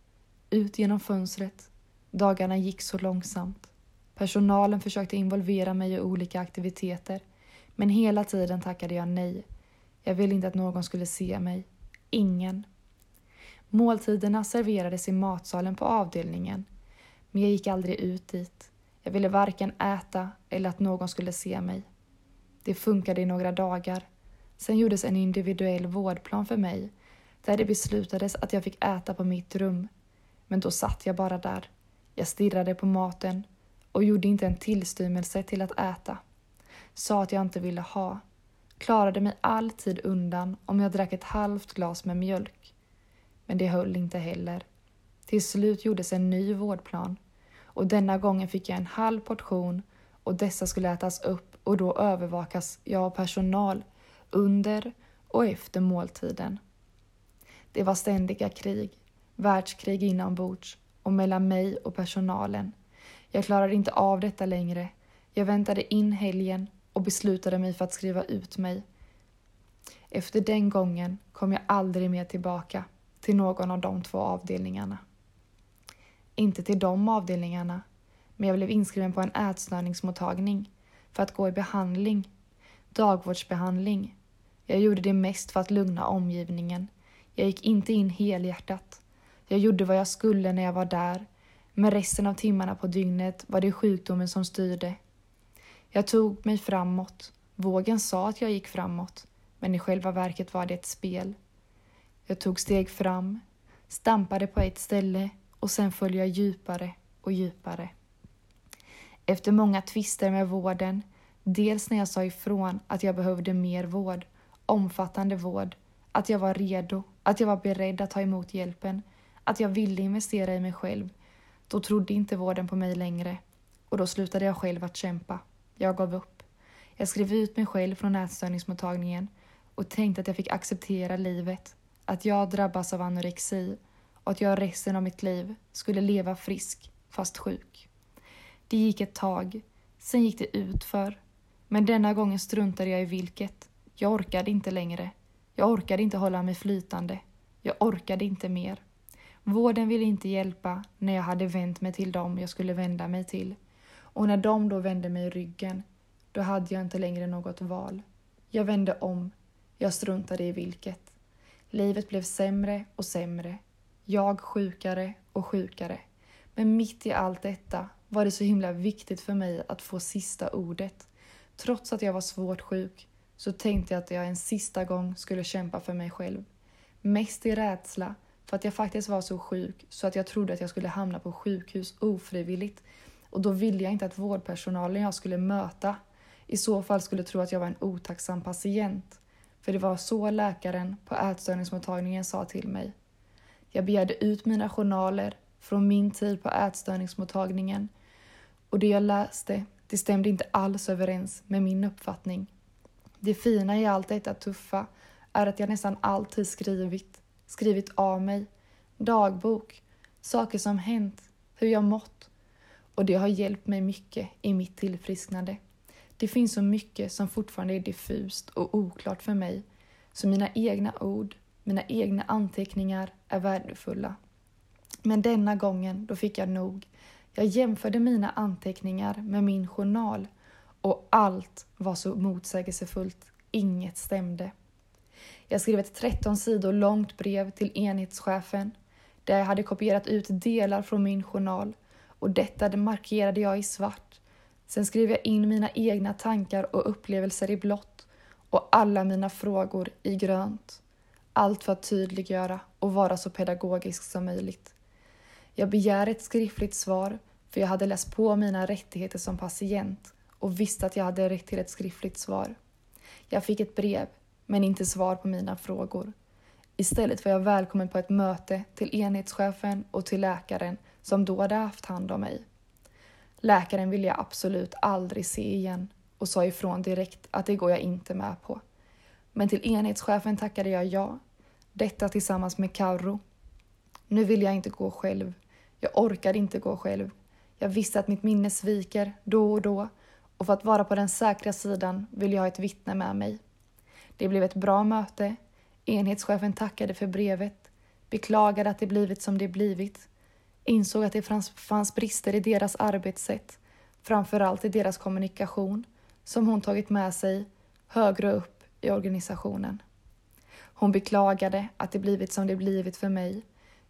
ut genom fönstret. Dagarna gick så långsamt. Personalen försökte involvera mig i olika aktiviteter, men hela tiden tackade jag nej. Jag ville inte att någon skulle se mig. Ingen. Måltiderna serverades i matsalen på avdelningen, men jag gick aldrig ut dit. Jag ville varken äta eller att någon skulle se mig. Det funkade i några dagar. Sen gjordes en individuell vårdplan för mig där det beslutades att jag fick äta på mitt rum. Men då satt jag bara där. Jag stirrade på maten och gjorde inte en tillstymmelse till att äta. Sa att jag inte ville ha. Klarade mig alltid undan om jag drack ett halvt glas med mjölk. Men det höll inte heller. Till slut gjordes en ny vårdplan och denna gången fick jag en halv portion och dessa skulle ätas upp och då övervakas jag av personal under och efter måltiden. Det var ständiga krig, världskrig inombords och mellan mig och personalen. Jag klarade inte av detta längre. Jag väntade in helgen och beslutade mig för att skriva ut mig. Efter den gången kom jag aldrig mer tillbaka till någon av de två avdelningarna. Inte till de avdelningarna, men jag blev inskriven på en ätstörningsmottagning för att gå i behandling, dagvårdsbehandling. Jag gjorde det mest för att lugna omgivningen. Jag gick inte in helhjärtat. Jag gjorde vad jag skulle när jag var där, men resten av timmarna på dygnet var det sjukdomen som styrde. Jag tog mig framåt. Vågen sa att jag gick framåt, men i själva verket var det ett spel. Jag tog steg fram, stampade på ett ställe och sen föll jag djupare och djupare. Efter många tvister med vården, dels när jag sa ifrån att jag behövde mer vård, omfattande vård, att jag var redo, att jag var beredd att ta emot hjälpen, att jag ville investera i mig själv, då trodde inte vården på mig längre och då slutade jag själv att kämpa. Jag gav upp. Jag skrev ut mig själv från ätstörningsmottagningen och tänkte att jag fick acceptera livet, att jag drabbas av anorexi och att jag resten av mitt liv skulle leva frisk fast sjuk. Det gick ett tag, sen gick det utför. Men denna gången struntade jag i vilket. Jag orkade inte längre. Jag orkade inte hålla mig flytande. Jag orkade inte mer. Vården ville inte hjälpa när jag hade vänt mig till dem jag skulle vända mig till. Och när de då vände mig ryggen, då hade jag inte längre något val. Jag vände om. Jag struntade i vilket. Livet blev sämre och sämre. Jag sjukare och sjukare. Men mitt i allt detta var det så himla viktigt för mig att få sista ordet. Trots att jag var svårt sjuk så tänkte jag att jag en sista gång skulle kämpa för mig själv. Mest i rädsla för att jag faktiskt var så sjuk så att jag trodde att jag skulle hamna på sjukhus ofrivilligt och då ville jag inte att vårdpersonalen jag skulle möta i så fall skulle tro att jag var en otacksam patient. För det var så läkaren på ätstörningsmottagningen sa till mig. Jag begärde ut mina journaler från min tid på ätstörningsmottagningen och det jag läste, det stämde inte alls överens med min uppfattning. Det fina i allt detta tuffa är att jag nästan alltid skrivit, skrivit av mig, dagbok, saker som hänt, hur jag mått och det har hjälpt mig mycket i mitt tillfrisknande. Det finns så mycket som fortfarande är diffust och oklart för mig, så mina egna ord, mina egna anteckningar är värdefulla. Men denna gången, då fick jag nog. Jag jämförde mina anteckningar med min journal och allt var så motsägelsefullt. Inget stämde. Jag skrev ett 13 sidor långt brev till enhetschefen där jag hade kopierat ut delar från min journal och detta markerade jag i svart. Sen skrev jag in mina egna tankar och upplevelser i blått och alla mina frågor i grönt. Allt för att tydliggöra och vara så pedagogisk som möjligt. Jag begär ett skriftligt svar för jag hade läst på mina rättigheter som patient och visste att jag hade rätt till ett skriftligt svar. Jag fick ett brev, men inte svar på mina frågor. Istället var jag välkommen på ett möte till enhetschefen och till läkaren som då hade haft hand om mig. Läkaren ville jag absolut aldrig se igen och sa ifrån direkt att det går jag inte med på. Men till enhetschefen tackade jag ja. Detta tillsammans med Carro. Nu vill jag inte gå själv. Jag orkade inte gå själv. Jag visste att mitt minne sviker då och då och för att vara på den säkra sidan vill jag ha ett vittne med mig. Det blev ett bra möte. Enhetschefen tackade för brevet, beklagade att det blivit som det blivit, insåg att det fanns brister i deras arbetssätt, framförallt i deras kommunikation, som hon tagit med sig högre upp i organisationen. Hon beklagade att det blivit som det blivit för mig.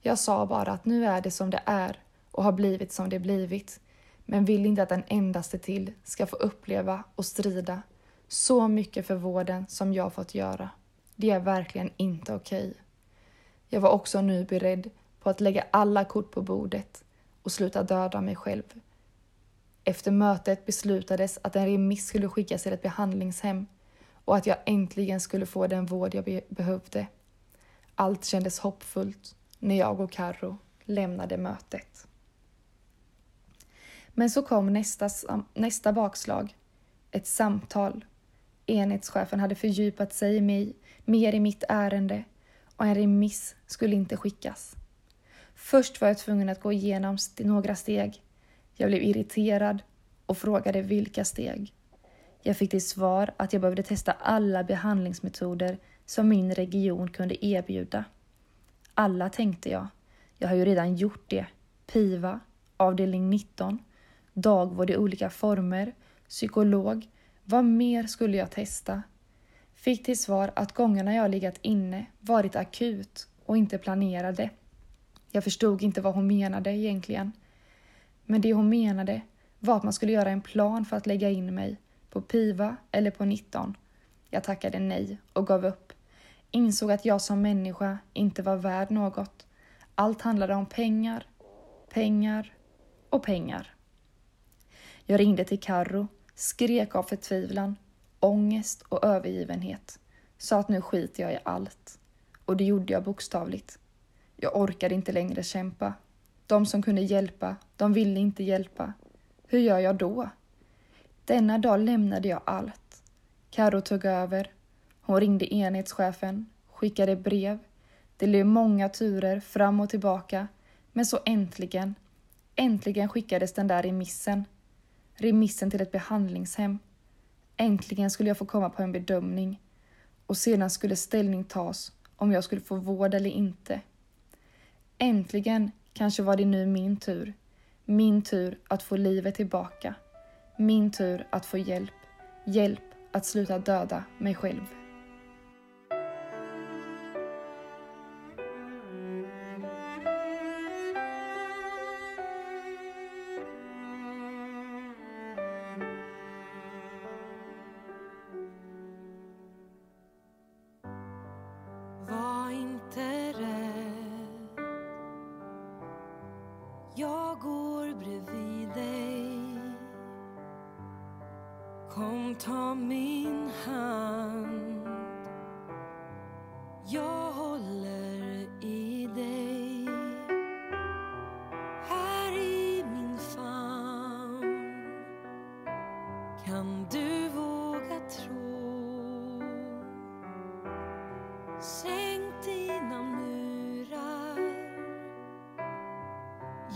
Jag sa bara att nu är det som det är och har blivit som det blivit, men vill inte att en endaste till ska få uppleva och strida så mycket för vården som jag fått göra. Det är verkligen inte okej. Okay. Jag var också nu beredd på att lägga alla kort på bordet och sluta döda mig själv. Efter mötet beslutades att en remiss skulle skickas till ett behandlingshem och att jag äntligen skulle få den vård jag be behövde. Allt kändes hoppfullt när jag och Karro lämnade mötet. Men så kom nästa, nästa bakslag. Ett samtal. Enhetschefen hade fördjupat sig i mig, mer i mitt ärende och en remiss skulle inte skickas. Först var jag tvungen att gå igenom några steg. Jag blev irriterad och frågade vilka steg. Jag fick till svar att jag behövde testa alla behandlingsmetoder som min region kunde erbjuda. Alla tänkte jag. Jag har ju redan gjort det. PIVA, avdelning 19, dagvård i olika former, psykolog. Vad mer skulle jag testa? Fick till svar att gångerna jag legat inne varit akut och inte planerade. Jag förstod inte vad hon menade egentligen. Men det hon menade var att man skulle göra en plan för att lägga in mig på PIVA eller på 19. Jag tackade nej och gav upp. Insåg att jag som människa inte var värd något. Allt handlade om pengar, pengar och pengar. Jag ringde till Karro, skrek av förtvivlan, ångest och övergivenhet. Sa att nu skiter jag i allt. Och det gjorde jag bokstavligt. Jag orkade inte längre kämpa. De som kunde hjälpa, de ville inte hjälpa. Hur gör jag då? Denna dag lämnade jag allt. Karo tog över. Hon ringde enhetschefen, skickade brev. Det blev många turer fram och tillbaka. Men så äntligen, äntligen skickades den där remissen. Remissen till ett behandlingshem. Äntligen skulle jag få komma på en bedömning och sedan skulle ställning tas om jag skulle få vård eller inte. Äntligen kanske var det nu min tur. Min tur att få livet tillbaka. Min tur att få hjälp. Hjälp att sluta döda mig själv.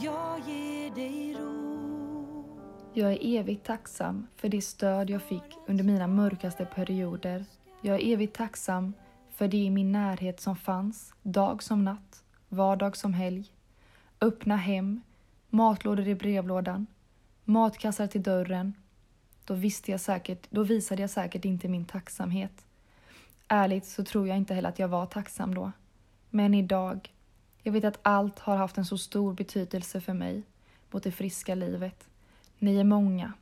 Jag ger dig ro Jag är evigt tacksam för det stöd jag fick under mina mörkaste perioder. Jag är evigt tacksam för det i min närhet som fanns, dag som natt, vardag som helg. Öppna hem, matlådor i brevlådan, matkassar till dörren. Då, visste jag säkert, då visade jag säkert inte min tacksamhet. Ärligt så tror jag inte heller att jag var tacksam då. Men idag, jag vet att allt har haft en så stor betydelse för mig mot det friska livet. Ni är många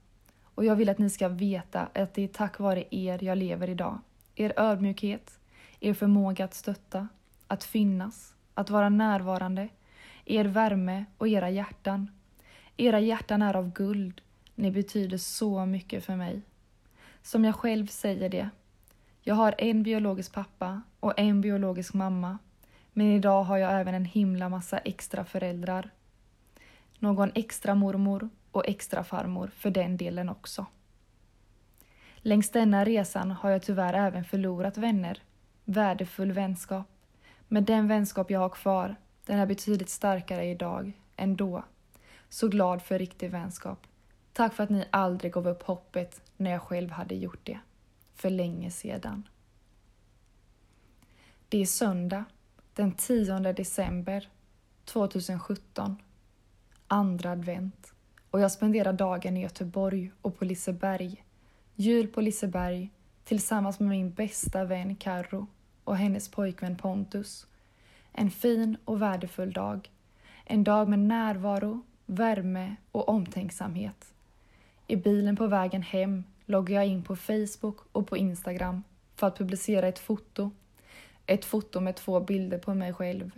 och jag vill att ni ska veta att det är tack vare er jag lever idag. Er ödmjukhet, er förmåga att stötta, att finnas, att vara närvarande, er värme och era hjärtan. Era hjärtan är av guld. Ni betyder så mycket för mig. Som jag själv säger det. Jag har en biologisk pappa och en biologisk mamma. Men idag har jag även en himla massa extra föräldrar. Någon extra mormor och extra farmor för den delen också. Längs denna resan har jag tyvärr även förlorat vänner, värdefull vänskap. Men den vänskap jag har kvar, den är betydligt starkare idag än då. Så glad för riktig vänskap. Tack för att ni aldrig gav upp hoppet när jag själv hade gjort det. För länge sedan. Det är söndag, den 10 december 2017. Andra advent. Och jag spenderar dagen i Göteborg och på Liseberg. Jul på Liseberg tillsammans med min bästa vän Carro och hennes pojkvän Pontus. En fin och värdefull dag. En dag med närvaro, värme och omtänksamhet. I bilen på vägen hem loggar jag in på Facebook och på Instagram för att publicera ett foto. Ett foto med två bilder på mig själv.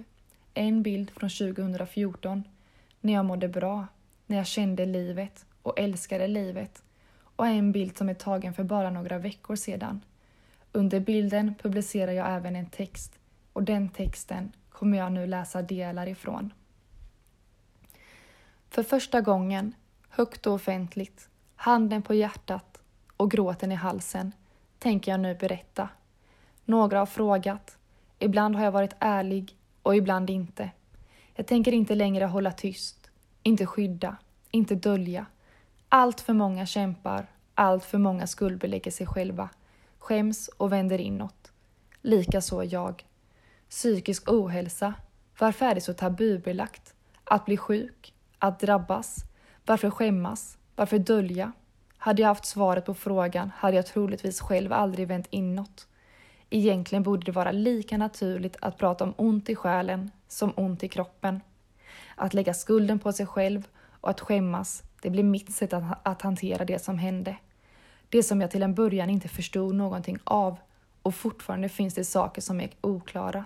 En bild från 2014 när jag mådde bra, när jag kände livet och älskade livet och en bild som är tagen för bara några veckor sedan. Under bilden publicerar jag även en text och den texten kommer jag nu läsa delar ifrån. För första gången, högt och offentligt, handen på hjärtat och gråten i halsen, tänker jag nu berätta. Några har frågat, ibland har jag varit ärlig och ibland inte. Jag tänker inte längre hålla tyst, inte skydda, inte dölja. Allt för många kämpar, allt för många skuldbelägger sig själva, skäms och vänder inåt. Likaså jag. Psykisk ohälsa. Varför är det så tabubelagt? Att bli sjuk? Att drabbas? Varför skämmas? Varför dölja? Hade jag haft svaret på frågan hade jag troligtvis själv aldrig vänt inåt. Egentligen borde det vara lika naturligt att prata om ont i själen som ont i kroppen. Att lägga skulden på sig själv och att skämmas, det blir mitt sätt att, att hantera det som hände. Det som jag till en början inte förstod någonting av och fortfarande finns det saker som är oklara.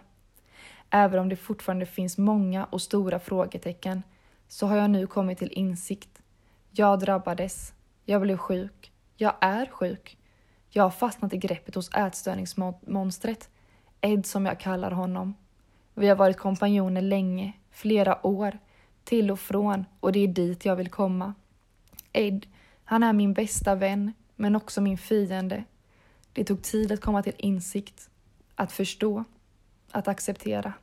Även om det fortfarande finns många och stora frågetecken så har jag nu kommit till insikt. Jag drabbades. Jag blev sjuk. Jag är sjuk. Jag har fastnat i greppet hos ätstörningsmonstret. Ed som jag kallar honom. Vi har varit kompanjoner länge, flera år, till och från och det är dit jag vill komma. Ed, han är min bästa vän, men också min fiende. Det tog tid att komma till insikt, att förstå, att acceptera.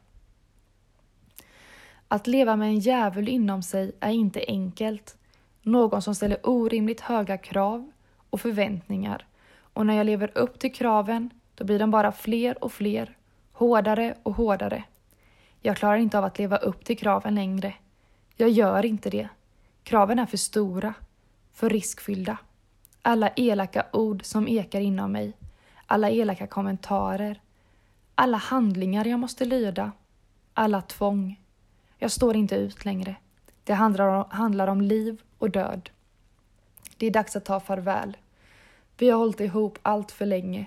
Att leva med en djävul inom sig är inte enkelt. Någon som ställer orimligt höga krav och förväntningar. Och när jag lever upp till kraven, då blir de bara fler och fler, hårdare och hårdare. Jag klarar inte av att leva upp till kraven längre. Jag gör inte det. Kraven är för stora, för riskfyllda. Alla elaka ord som ekar inom mig, alla elaka kommentarer, alla handlingar jag måste lyda, alla tvång. Jag står inte ut längre. Det handlar om, handlar om liv och död. Det är dags att ta farväl. Vi har hållit ihop allt för länge.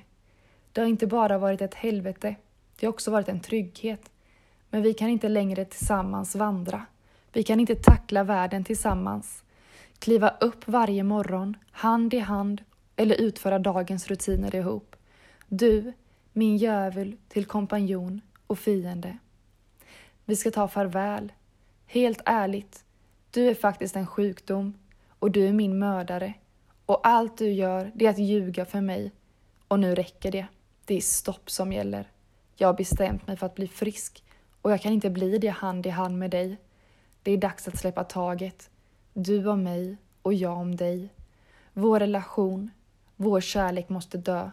Det har inte bara varit ett helvete, det har också varit en trygghet. Men vi kan inte längre tillsammans vandra. Vi kan inte tackla världen tillsammans. Kliva upp varje morgon, hand i hand, eller utföra dagens rutiner ihop. Du, min djävul till kompanjon och fiende. Vi ska ta farväl. Helt ärligt, du är faktiskt en sjukdom och du är min mördare. Och allt du gör, det är att ljuga för mig. Och nu räcker det. Det är stopp som gäller. Jag har bestämt mig för att bli frisk och jag kan inte bli det hand i hand med dig. Det är dags att släppa taget. Du om mig och jag om dig. Vår relation, vår kärlek måste dö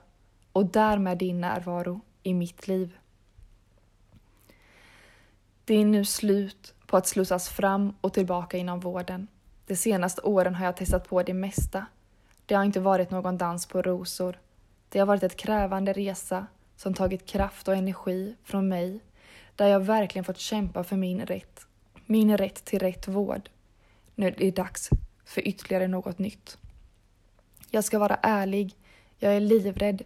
och därmed din närvaro i mitt liv. Det är nu slut på att slussas fram och tillbaka inom vården. De senaste åren har jag testat på det mesta. Det har inte varit någon dans på rosor. Det har varit ett krävande resa som tagit kraft och energi från mig, där jag verkligen fått kämpa för min rätt. Min rätt till rätt vård. Nu är det dags för ytterligare något nytt. Jag ska vara ärlig. Jag är livrädd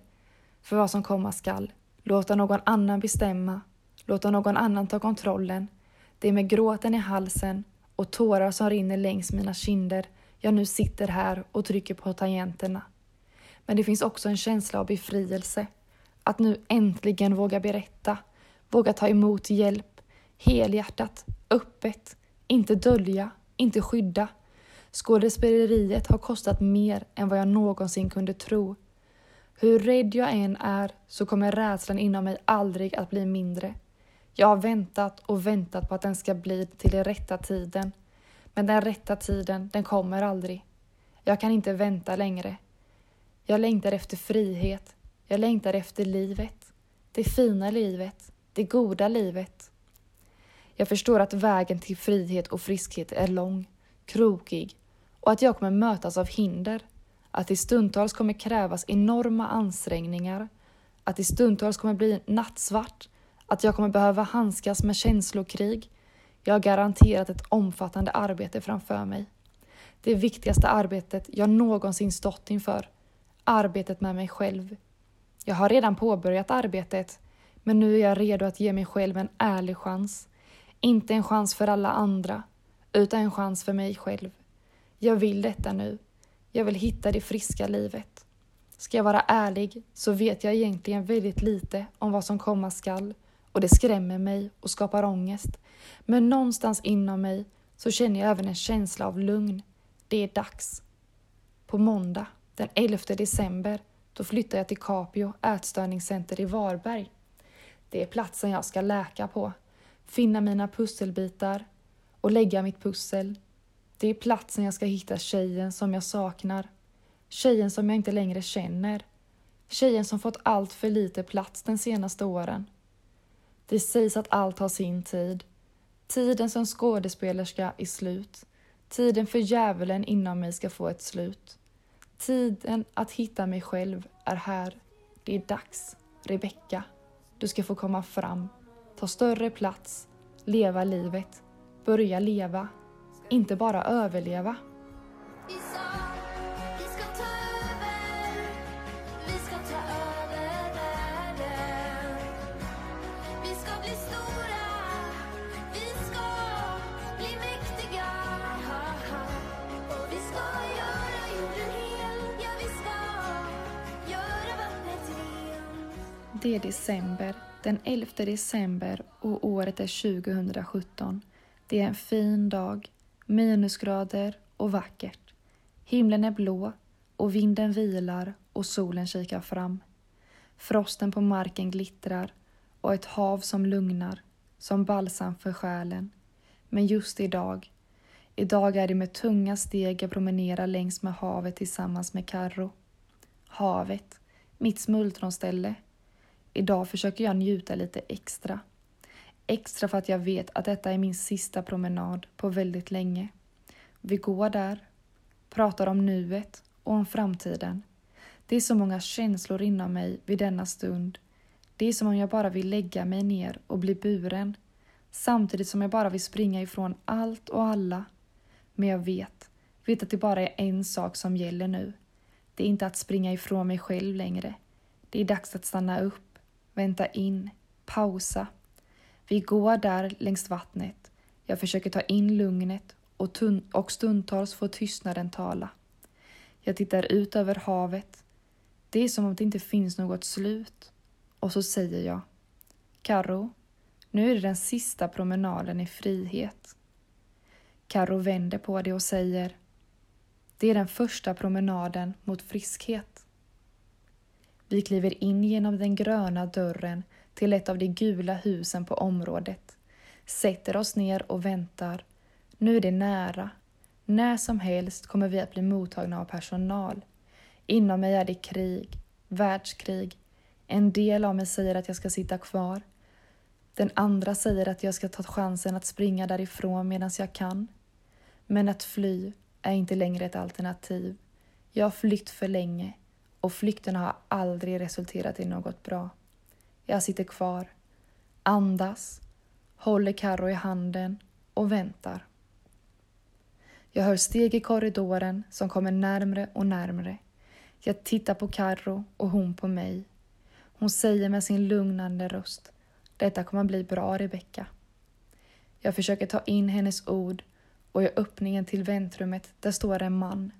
för vad som komma skall. Låta någon annan bestämma. Låta någon annan ta kontrollen. Det är med gråten i halsen och tårar som rinner längs mina kinder jag nu sitter här och trycker på tangenterna. Men det finns också en känsla av befrielse. Att nu äntligen våga berätta, våga ta emot hjälp, helhjärtat, öppet, inte dölja, inte skydda. Skådespeleriet har kostat mer än vad jag någonsin kunde tro. Hur rädd jag än är så kommer rädslan inom mig aldrig att bli mindre. Jag har väntat och väntat på att den ska bli till den rätta tiden. Men den rätta tiden, den kommer aldrig. Jag kan inte vänta längre. Jag längtar efter frihet. Jag längtar efter livet. Det fina livet. Det goda livet. Jag förstår att vägen till frihet och friskhet är lång, krokig och att jag kommer mötas av hinder. Att det stundtals kommer krävas enorma ansträngningar. Att det stundtals kommer bli nattsvart. Att jag kommer behöva handskas med känslokrig jag har garanterat ett omfattande arbete framför mig. Det viktigaste arbetet jag någonsin stått inför. Arbetet med mig själv. Jag har redan påbörjat arbetet, men nu är jag redo att ge mig själv en ärlig chans. Inte en chans för alla andra, utan en chans för mig själv. Jag vill detta nu. Jag vill hitta det friska livet. Ska jag vara ärlig så vet jag egentligen väldigt lite om vad som komma skall och det skrämmer mig och skapar ångest. Men någonstans inom mig så känner jag även en känsla av lugn. Det är dags. På måndag, den 11 december, då flyttar jag till Capio ätstörningscenter i Varberg. Det är platsen jag ska läka på, finna mina pusselbitar och lägga mitt pussel. Det är platsen jag ska hitta tjejen som jag saknar. Tjejen som jag inte längre känner. Tjejen som fått allt för lite plats den senaste åren. Det sägs att allt har sin tid. Tiden som skådespelerska är slut. Tiden för djävulen inom mig ska få ett slut. Tiden att hitta mig själv är här. Det är dags. Rebecka, du ska få komma fram. Ta större plats. Leva livet. Börja leva. Inte bara överleva. Det är december, den 11 december och året är 2017. Det är en fin dag, minusgrader och vackert. Himlen är blå och vinden vilar och solen kikar fram. Frosten på marken glittrar och ett hav som lugnar, som balsam för själen. Men just idag, idag är det med tunga steg jag promenerar längs med havet tillsammans med Karro. Havet, mitt smultronställe, Idag försöker jag njuta lite extra. Extra för att jag vet att detta är min sista promenad på väldigt länge. Vi går där, pratar om nuet och om framtiden. Det är så många känslor inom mig vid denna stund. Det är som om jag bara vill lägga mig ner och bli buren. Samtidigt som jag bara vill springa ifrån allt och alla. Men jag vet, vet att det bara är en sak som gäller nu. Det är inte att springa ifrån mig själv längre. Det är dags att stanna upp, vänta in, pausa. Vi går där längs vattnet. Jag försöker ta in lugnet och, och stundtals får tystnaden tala. Jag tittar ut över havet. Det är som om det inte finns något slut. Och så säger jag. Karo, nu är det den sista promenaden i frihet. Karo vänder på det och säger. Det är den första promenaden mot friskhet. Vi kliver in genom den gröna dörren till ett av de gula husen på området, sätter oss ner och väntar. Nu är det nära. När som helst kommer vi att bli mottagna av personal. Inom mig är det krig, världskrig. En del av mig säger att jag ska sitta kvar. Den andra säger att jag ska ta chansen att springa därifrån medan jag kan. Men att fly är inte längre ett alternativ. Jag har flytt för länge och flykterna har aldrig resulterat i något bra. Jag sitter kvar, andas, håller Carro i handen och väntar. Jag hör steg i korridoren som kommer närmre och närmre. Jag tittar på Carro och hon på mig. Hon säger med sin lugnande röst. Detta kommer bli bra, Rebecka. Jag försöker ta in hennes ord och i öppningen till väntrummet där står en man.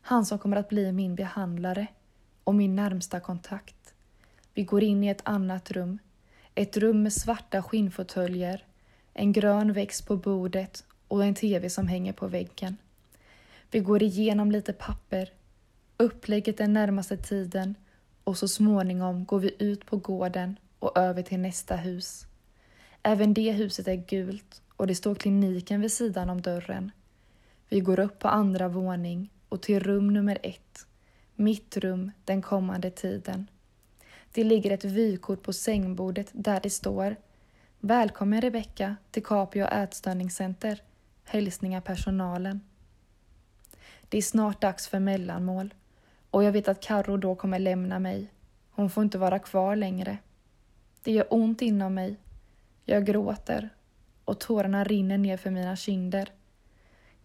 Han som kommer att bli min behandlare och min närmsta kontakt. Vi går in i ett annat rum. Ett rum med svarta skinnfåtöljer, en grön växt på bordet och en tv som hänger på väggen. Vi går igenom lite papper, upplägget den närmaste tiden och så småningom går vi ut på gården och över till nästa hus. Även det huset är gult och det står kliniken vid sidan om dörren. Vi går upp på andra våning och till rum nummer ett. Mitt rum den kommande tiden. Det ligger ett vykort på sängbordet där det står Välkommen Rebecka till Capio ätstörningscenter. Hälsningar personalen. Det är snart dags för mellanmål och jag vet att Karro då kommer lämna mig. Hon får inte vara kvar längre. Det gör ont inom mig. Jag gråter och tårarna rinner ner för mina kinder.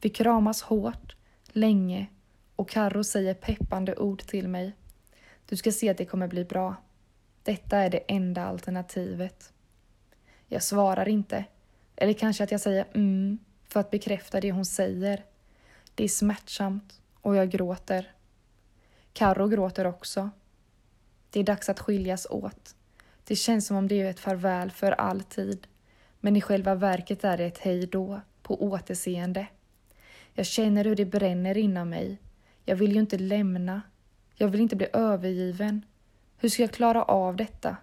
Vi kramas hårt, länge och Karro säger peppande ord till mig. Du ska se att det kommer bli bra. Detta är det enda alternativet. Jag svarar inte, eller kanske att jag säger mm för att bekräfta det hon säger. Det är smärtsamt och jag gråter. Karro gråter också. Det är dags att skiljas åt. Det känns som om det är ett farväl för alltid. Men i själva verket är det ett hej då, på återseende. Jag känner hur det bränner inom mig. Jag vill ju inte lämna. Jag vill inte bli övergiven. Hur ska jag klara av detta?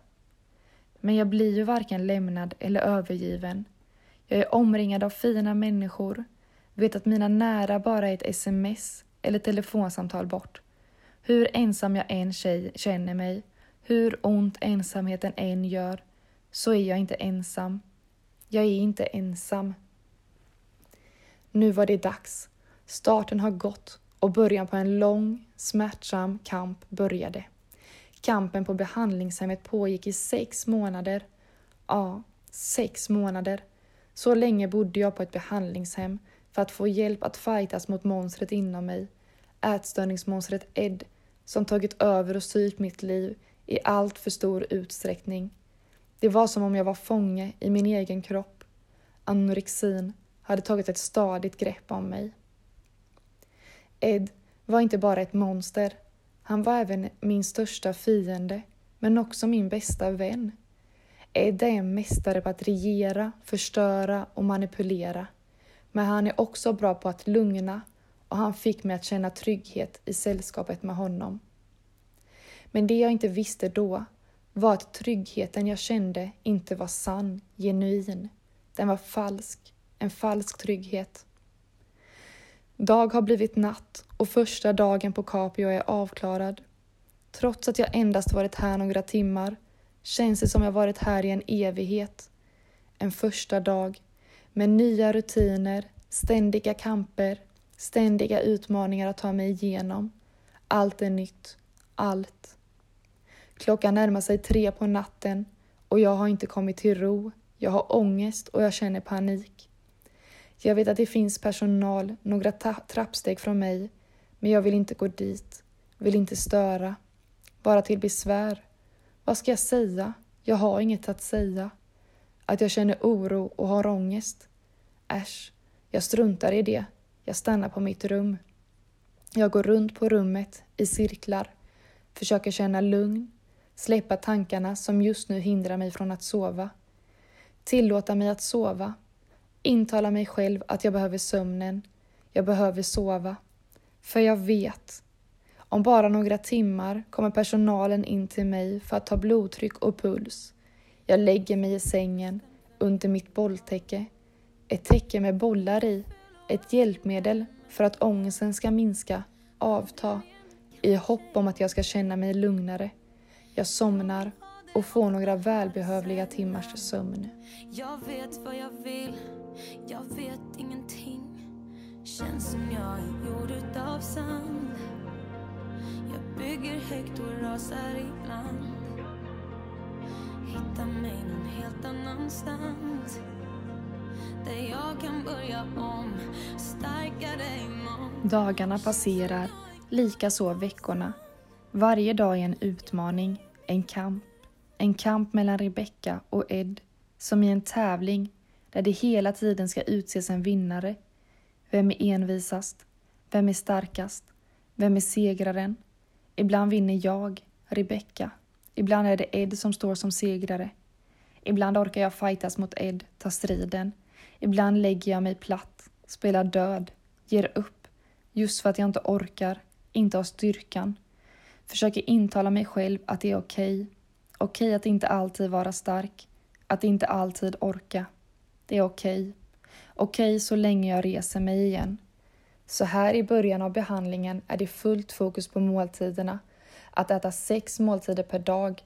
Men jag blir ju varken lämnad eller övergiven. Jag är omringad av fina människor. vet att mina nära bara är ett sms eller telefonsamtal bort. Hur ensam jag än tjej känner mig, hur ont ensamheten än gör, så är jag inte ensam. Jag är inte ensam. Nu var det dags. Starten har gått och början på en lång, smärtsam kamp började. Kampen på behandlingshemmet pågick i sex månader. Ja, sex månader. Så länge bodde jag på ett behandlingshem för att få hjälp att fightas mot monstret inom mig. Ätstörningsmonstret Ed som tagit över och styrt mitt liv i allt för stor utsträckning. Det var som om jag var fånge i min egen kropp. Anorexin hade tagit ett stadigt grepp om mig. Ed var inte bara ett monster. Han var även min största fiende, men också min bästa vän. Ed är en mästare på att regera, förstöra och manipulera. Men han är också bra på att lugna och han fick mig att känna trygghet i sällskapet med honom. Men det jag inte visste då var att tryggheten jag kände inte var sann, genuin. Den var falsk, en falsk trygghet. Dag har blivit natt och första dagen på Capio är avklarad. Trots att jag endast varit här några timmar känns det som jag varit här i en evighet. En första dag med nya rutiner, ständiga kamper, ständiga utmaningar att ta mig igenom. Allt är nytt. Allt. Klockan närmar sig tre på natten och jag har inte kommit till ro. Jag har ångest och jag känner panik. Jag vet att det finns personal några trappsteg från mig, men jag vill inte gå dit, vill inte störa, bara till besvär. Vad ska jag säga? Jag har inget att säga. Att jag känner oro och har ångest? Äsch, jag struntar i det. Jag stannar på mitt rum. Jag går runt på rummet i cirklar, försöker känna lugn, släppa tankarna som just nu hindrar mig från att sova. Tillåta mig att sova. Intala mig själv att jag behöver sömnen. Jag behöver sova. För jag vet. Om bara några timmar kommer personalen in till mig för att ta blodtryck och puls. Jag lägger mig i sängen under mitt bolltäcke. Ett täcke med bollar i. Ett hjälpmedel för att ångesten ska minska, avta, i hopp om att jag ska känna mig lugnare. Jag somnar och får några välbehövliga timmars sömn. Jag vet vad jag vill, jag vet ingenting. Känns som jag är gjord utav sand. Jag bygger högt och rasar ibland. Hittar mig någon helt annanstans. Där jag kan börja om, starkare imorgon. Dagarna passerar, likaså veckorna. Varje dag är en utmaning, en kamp. En kamp mellan Rebecca och Ed, som i en tävling där det hela tiden ska utses en vinnare. Vem är envisast? Vem är starkast? Vem är segraren? Ibland vinner jag, Rebecca. Ibland är det Ed som står som segrare. Ibland orkar jag fightas mot Ed, ta striden. Ibland lägger jag mig platt, spelar död, ger upp, just för att jag inte orkar, inte har styrkan. Försöker intala mig själv att det är okej. Okay. Okej okay att inte alltid vara stark, att inte alltid orka. Det är okej. Okay. Okej okay, så länge jag reser mig igen. Så här i början av behandlingen är det fullt fokus på måltiderna. Att äta sex måltider per dag.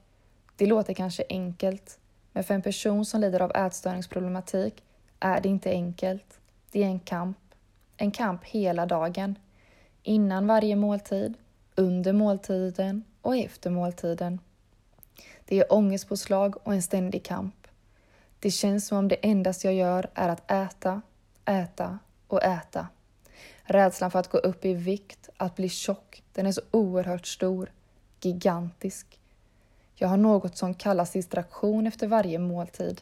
Det låter kanske enkelt, men för en person som lider av ätstörningsproblematik är det inte enkelt. Det är en kamp. En kamp hela dagen. Innan varje måltid, under måltiden och efter måltiden. Det är ångestpåslag och en ständig kamp. Det känns som om det endast jag gör är att äta, äta och äta. Rädslan för att gå upp i vikt, att bli tjock, den är så oerhört stor, gigantisk. Jag har något som kallas distraktion efter varje måltid.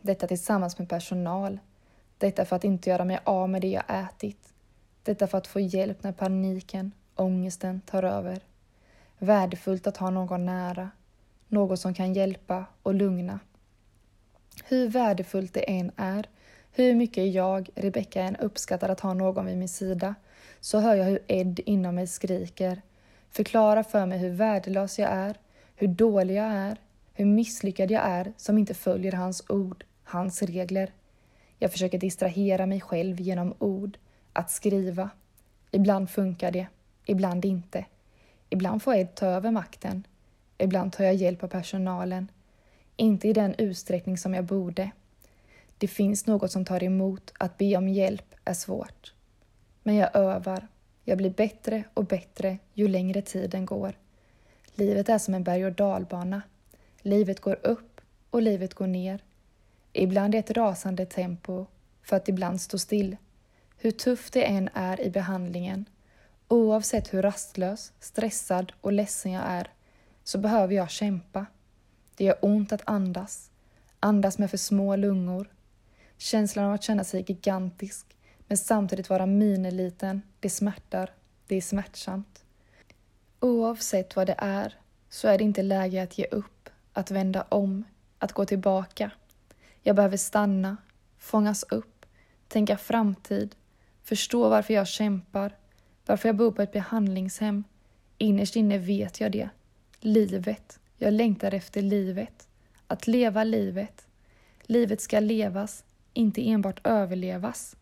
Detta tillsammans med personal. Detta för att inte göra mig av med det jag ätit. Detta för att få hjälp när paniken, ångesten tar över. Värdefullt att ha någon nära, något som kan hjälpa och lugna. Hur värdefullt det än är, hur mycket jag, Rebecka, än uppskattar att ha någon vid min sida, så hör jag hur Ed inom mig skriker. Förklara för mig hur värdelös jag är, hur dålig jag är, hur misslyckad jag är som inte följer hans ord, hans regler. Jag försöker distrahera mig själv genom ord, att skriva. Ibland funkar det, ibland inte. Ibland får Ed ta över makten. Ibland tar jag hjälp av personalen. Inte i den utsträckning som jag borde. Det finns något som tar emot. Att be om hjälp är svårt. Men jag övar. Jag blir bättre och bättre ju längre tiden går. Livet är som en berg och dalbana. Livet går upp och livet går ner. Ibland i ett rasande tempo för att ibland stå still. Hur tufft det än är i behandlingen, oavsett hur rastlös, stressad och ledsen jag är, så behöver jag kämpa. Det gör ont att andas, andas med för små lungor. Känslan av att känna sig gigantisk, men samtidigt vara miniliten, det smärtar, det är smärtsamt. Oavsett vad det är, så är det inte läge att ge upp, att vända om, att gå tillbaka. Jag behöver stanna, fångas upp, tänka framtid, förstå varför jag kämpar, varför jag bor på ett behandlingshem. Innerst inne vet jag det. Livet. Jag längtar efter livet. Att leva livet. Livet ska levas, inte enbart överlevas.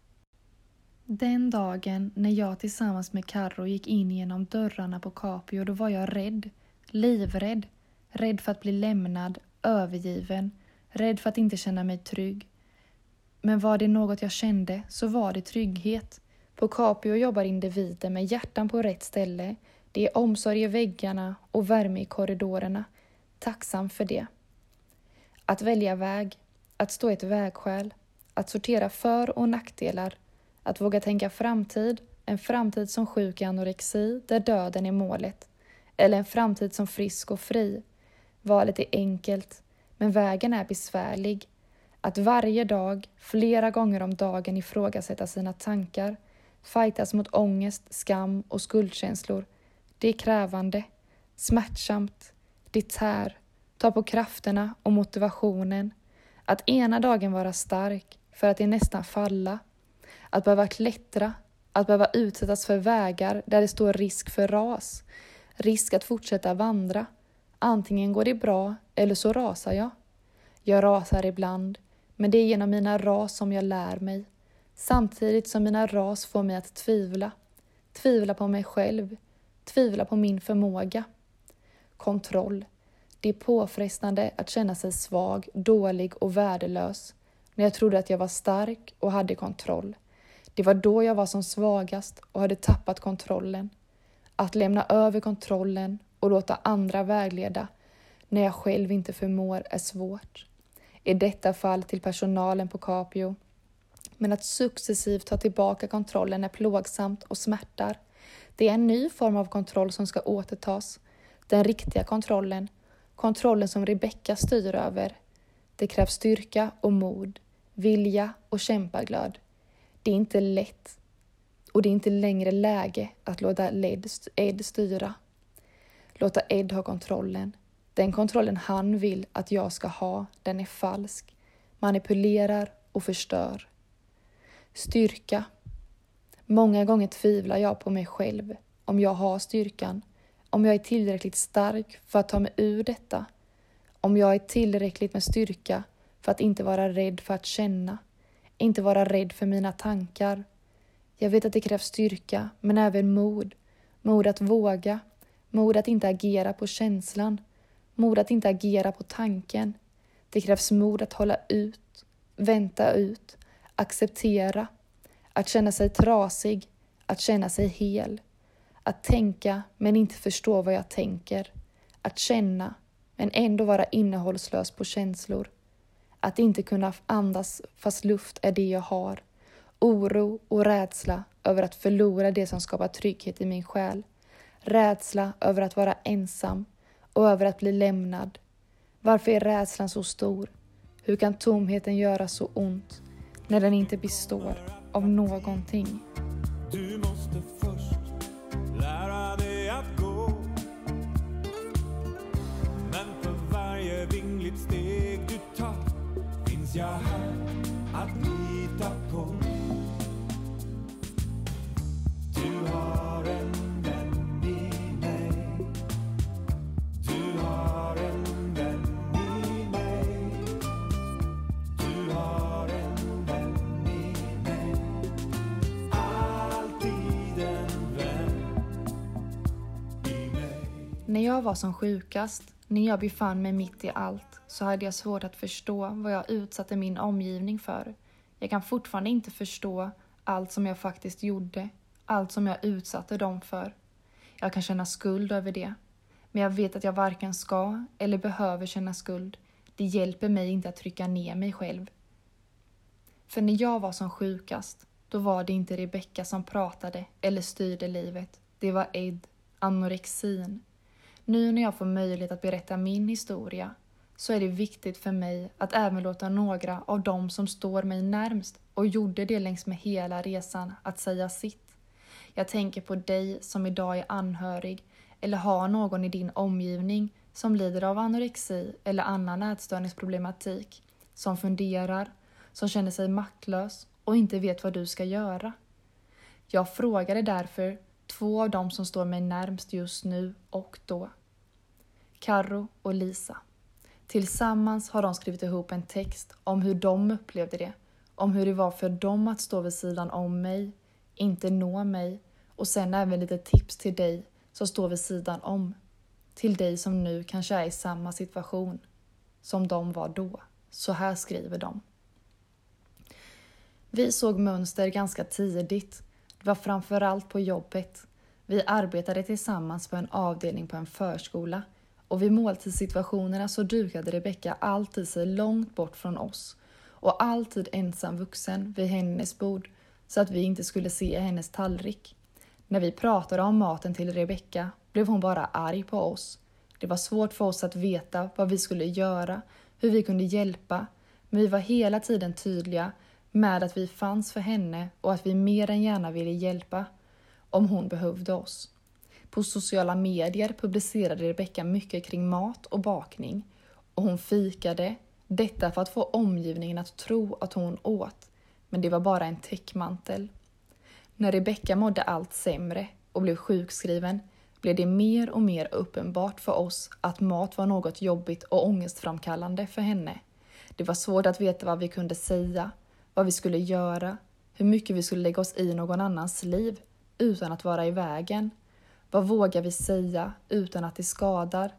Den dagen när jag tillsammans med Carro gick in genom dörrarna på Capio, då var jag rädd. Livrädd. Rädd för att bli lämnad, övergiven, rädd för att inte känna mig trygg. Men var det något jag kände så var det trygghet. På Capio jobbar individer med hjärtan på rätt ställe. Det är omsorg i väggarna och värme i korridorerna. Tacksam för det. Att välja väg, att stå ett vägskäl, att sortera för och nackdelar, att våga tänka framtid, en framtid som sjuk i anorexi där döden är målet, eller en framtid som frisk och fri. Valet är enkelt, men vägen är besvärlig. Att varje dag, flera gånger om dagen ifrågasätta sina tankar, fightas mot ångest, skam och skuldkänslor, det är krävande, smärtsamt, det tär, tar på krafterna och motivationen. Att ena dagen vara stark för att i nästan falla. Att behöva klättra, att behöva utsättas för vägar där det står risk för ras, risk att fortsätta vandra. Antingen går det bra eller så rasar jag. Jag rasar ibland, men det är genom mina ras som jag lär mig. Samtidigt som mina ras får mig att tvivla. Tvivla på mig själv. Tvivla på min förmåga. Kontroll. Det är påfrestande att känna sig svag, dålig och värdelös när jag trodde att jag var stark och hade kontroll. Det var då jag var som svagast och hade tappat kontrollen. Att lämna över kontrollen och låta andra vägleda när jag själv inte förmår är svårt. I detta fall till personalen på Capio. Men att successivt ta tillbaka kontrollen är plågsamt och smärtar. Det är en ny form av kontroll som ska återtas. Den riktiga kontrollen. Kontrollen som Rebecka styr över. Det krävs styrka och mod, vilja och kämpaglöd. Det är inte lätt och det är inte längre läge att låta Ed styra. Låta Ed ha kontrollen. Den kontrollen han vill att jag ska ha, den är falsk, manipulerar och förstör. Styrka. Många gånger tvivlar jag på mig själv, om jag har styrkan, om jag är tillräckligt stark för att ta mig ur detta, om jag är tillräckligt med styrka för att inte vara rädd för att känna, inte vara rädd för mina tankar. Jag vet att det krävs styrka, men även mod. Mod att våga, mod att inte agera på känslan, Mod att inte agera på tanken. Det krävs mod att hålla ut, vänta ut, acceptera, att känna sig trasig, att känna sig hel. Att tänka men inte förstå vad jag tänker. Att känna men ändå vara innehållslös på känslor. Att inte kunna andas fast luft är det jag har. Oro och rädsla över att förlora det som skapar trygghet i min själ. Rädsla över att vara ensam och över att bli lämnad. Varför är rädslan så stor? Hur kan tomheten göra så ont när den inte består av någonting? Du måste först lära dig att gå Men för varje vingligt steg du tar finns jag När jag var som sjukast, när jag befann mig mitt i allt, så hade jag svårt att förstå vad jag utsatte min omgivning för. Jag kan fortfarande inte förstå allt som jag faktiskt gjorde, allt som jag utsatte dem för. Jag kan känna skuld över det. Men jag vet att jag varken ska eller behöver känna skuld. Det hjälper mig inte att trycka ner mig själv. För när jag var som sjukast, då var det inte Rebecka som pratade eller styrde livet. Det var Ed, anorexin. Nu när jag får möjlighet att berätta min historia så är det viktigt för mig att även låta några av dem som står mig närmst och gjorde det längs med hela resan att säga sitt. Jag tänker på dig som idag är anhörig eller har någon i din omgivning som lider av anorexi eller annan ätstörningsproblematik, som funderar, som känner sig maktlös och inte vet vad du ska göra. Jag frågade därför två av dem som står mig närmst just nu och då. Karro och Lisa. Tillsammans har de skrivit ihop en text om hur de upplevde det, om hur det var för dem att stå vid sidan om mig, inte nå mig och sen även lite tips till dig som står vid sidan om. Till dig som nu kanske är i samma situation som de var då. Så här skriver de. Vi såg mönster ganska tidigt. Det var framförallt på jobbet. Vi arbetade tillsammans på en avdelning på en förskola och vid måltidssituationerna så dukade Rebecka alltid sig långt bort från oss och alltid ensam vuxen vid hennes bord så att vi inte skulle se hennes tallrik. När vi pratade om maten till Rebecka blev hon bara arg på oss. Det var svårt för oss att veta vad vi skulle göra, hur vi kunde hjälpa, men vi var hela tiden tydliga med att vi fanns för henne och att vi mer än gärna ville hjälpa om hon behövde oss. På sociala medier publicerade Rebecka mycket kring mat och bakning och hon fikade, detta för att få omgivningen att tro att hon åt, men det var bara en täckmantel. När Rebecka mådde allt sämre och blev sjukskriven blev det mer och mer uppenbart för oss att mat var något jobbigt och ångestframkallande för henne. Det var svårt att veta vad vi kunde säga, vad vi skulle göra, hur mycket vi skulle lägga oss i någon annans liv utan att vara i vägen. Vad vågar vi säga utan att det skadar?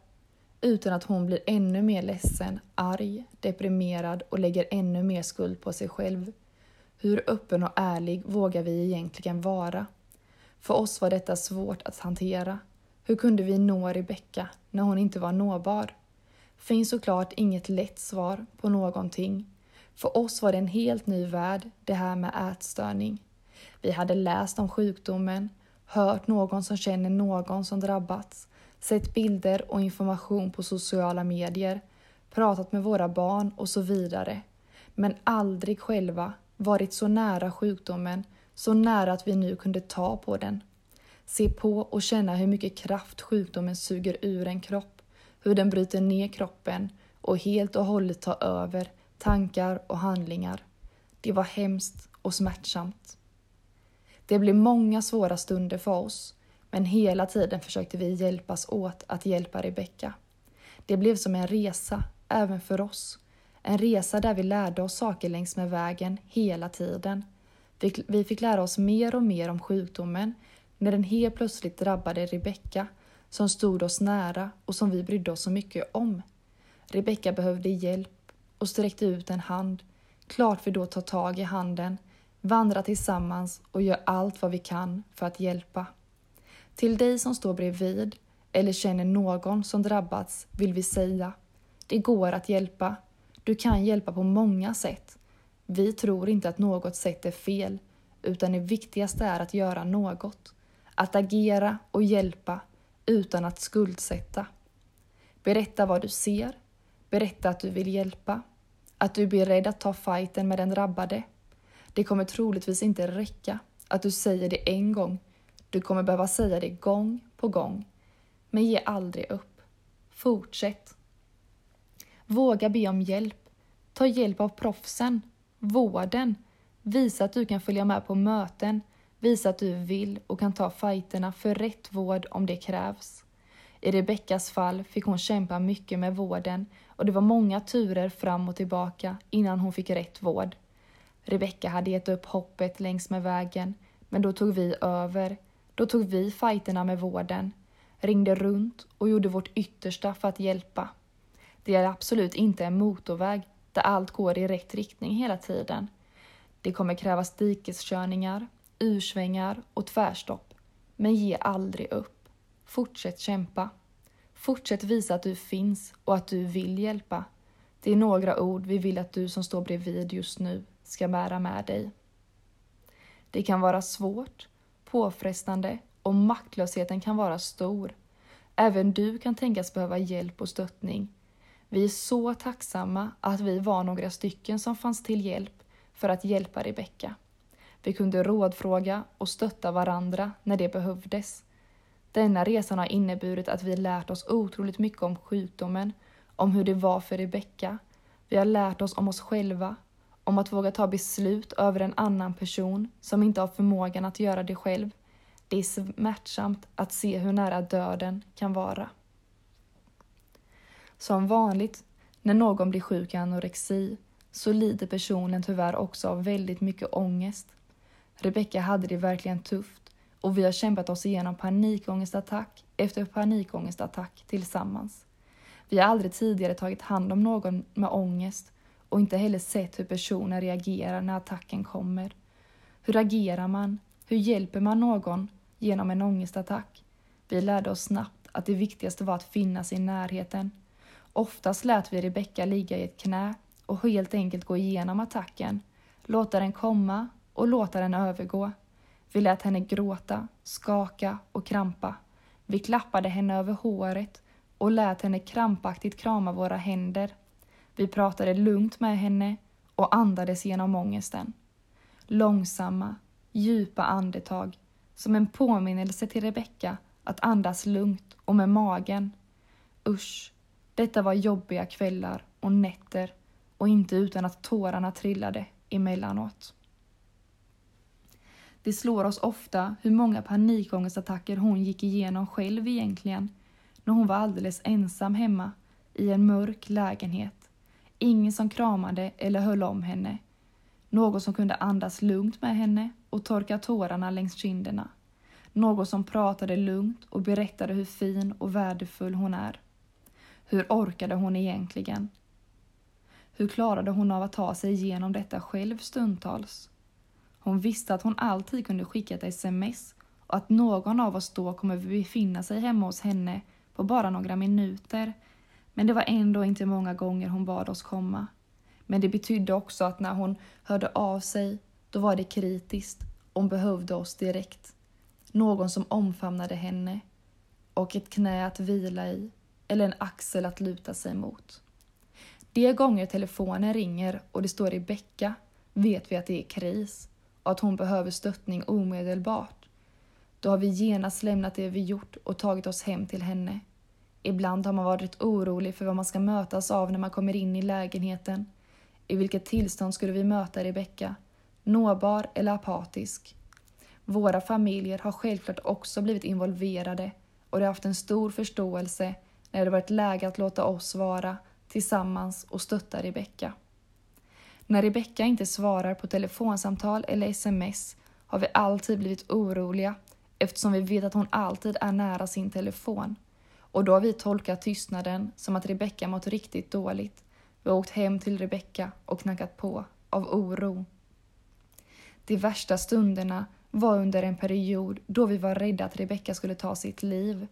Utan att hon blir ännu mer ledsen, arg, deprimerad och lägger ännu mer skuld på sig själv. Hur öppen och ärlig vågar vi egentligen vara? För oss var detta svårt att hantera. Hur kunde vi nå Rebecka när hon inte var nåbar? Finns såklart inget lätt svar på någonting. För oss var det en helt ny värld, det här med ätstörning. Vi hade läst om sjukdomen, hört någon som känner någon som drabbats, sett bilder och information på sociala medier, pratat med våra barn och så vidare. Men aldrig själva varit så nära sjukdomen, så nära att vi nu kunde ta på den. Se på och känna hur mycket kraft sjukdomen suger ur en kropp, hur den bryter ner kroppen och helt och hållet tar över tankar och handlingar. Det var hemskt och smärtsamt. Det blev många svåra stunder för oss, men hela tiden försökte vi hjälpas åt att hjälpa Rebecka. Det blev som en resa, även för oss. En resa där vi lärde oss saker längs med vägen hela tiden. Vi fick lära oss mer och mer om sjukdomen när den helt plötsligt drabbade Rebecka som stod oss nära och som vi brydde oss så mycket om. Rebecka behövde hjälp och sträckte ut en hand. Klart vi då tar tag i handen, vandrar tillsammans och gör allt vad vi kan för att hjälpa. Till dig som står bredvid eller känner någon som drabbats vill vi säga, det går att hjälpa. Du kan hjälpa på många sätt. Vi tror inte att något sätt är fel, utan det viktigaste är att göra något. Att agera och hjälpa utan att skuldsätta. Berätta vad du ser. Berätta att du vill hjälpa. Att du är beredd att ta fighten med den drabbade. Det kommer troligtvis inte räcka att du säger det en gång. Du kommer behöva säga det gång på gång. Men ge aldrig upp. Fortsätt. Våga be om hjälp. Ta hjälp av proffsen, vården. Visa att du kan följa med på möten. Visa att du vill och kan ta fighterna för rätt vård om det krävs. I Rebeckas fall fick hon kämpa mycket med vården och det var många turer fram och tillbaka innan hon fick rätt vård. Rebecka hade gett upp hoppet längs med vägen, men då tog vi över. Då tog vi fighterna med vården. ringde runt och gjorde vårt yttersta för att hjälpa. Det är absolut inte en motorväg där allt går i rätt riktning hela tiden. Det kommer krävas dikeskörningar, ursvängar och tvärstopp. Men ge aldrig upp. Fortsätt kämpa. Fortsätt visa att du finns och att du vill hjälpa. Det är några ord vi vill att du som står bredvid just nu ska bära med dig. Det kan vara svårt, påfrestande och maktlösheten kan vara stor. Även du kan tänkas behöva hjälp och stöttning. Vi är så tacksamma att vi var några stycken som fanns till hjälp för att hjälpa Rebecka. Vi kunde rådfråga och stötta varandra när det behövdes. Denna resan har inneburit att vi lärt oss otroligt mycket om sjukdomen, om hur det var för Rebecka. Vi har lärt oss om oss själva, om att våga ta beslut över en annan person som inte har förmågan att göra det själv. Det är smärtsamt att se hur nära döden kan vara. Som vanligt när någon blir sjuk i anorexi så lider personen tyvärr också av väldigt mycket ångest. Rebecka hade det verkligen tufft och vi har kämpat oss igenom panikångestattack efter panikångestattack tillsammans. Vi har aldrig tidigare tagit hand om någon med ångest och inte heller sett hur personer reagerar när attacken kommer. Hur agerar man? Hur hjälper man någon genom en ångestattack? Vi lärde oss snabbt att det viktigaste var att finnas i närheten. Oftast lät vi Rebecka ligga i ett knä och helt enkelt gå igenom attacken, låta den komma och låta den övergå. Vi lät henne gråta, skaka och krampa. Vi klappade henne över håret och lät henne krampaktigt krama våra händer. Vi pratade lugnt med henne och andades genom ångesten. Långsamma, djupa andetag, som en påminnelse till Rebecka att andas lugnt och med magen. Usch, detta var jobbiga kvällar och nätter och inte utan att tårarna trillade emellanåt. Det slår oss ofta hur många panikångestattacker hon gick igenom själv egentligen, när hon var alldeles ensam hemma i en mörk lägenhet. Ingen som kramade eller höll om henne. Någon som kunde andas lugnt med henne och torka tårarna längs kinderna. Någon som pratade lugnt och berättade hur fin och värdefull hon är. Hur orkade hon egentligen? Hur klarade hon av att ta sig igenom detta själv stundtals? Hon visste att hon alltid kunde skicka ett sms och att någon av oss då kommer befinna sig hemma hos henne på bara några minuter. Men det var ändå inte många gånger hon bad oss komma. Men det betydde också att när hon hörde av sig, då var det kritiskt. Hon behövde oss direkt. Någon som omfamnade henne och ett knä att vila i eller en axel att luta sig mot. De gånger telefonen ringer och det står Rebecka vet vi att det är kris och att hon behöver stöttning omedelbart. Då har vi genast lämnat det vi gjort och tagit oss hem till henne. Ibland har man varit orolig för vad man ska mötas av när man kommer in i lägenheten. I vilket tillstånd skulle vi möta Rebecka? Nåbar eller apatisk? Våra familjer har självklart också blivit involverade och de har haft en stor förståelse när det varit läge att låta oss vara tillsammans och stötta Rebecka. När Rebecka inte svarar på telefonsamtal eller sms har vi alltid blivit oroliga eftersom vi vet att hon alltid är nära sin telefon. Och då har vi tolkat tystnaden som att Rebecka mått riktigt dåligt. Vi har åkt hem till Rebecka och knackat på av oro. De värsta stunderna var under en period då vi var rädda att Rebecka skulle ta sitt liv.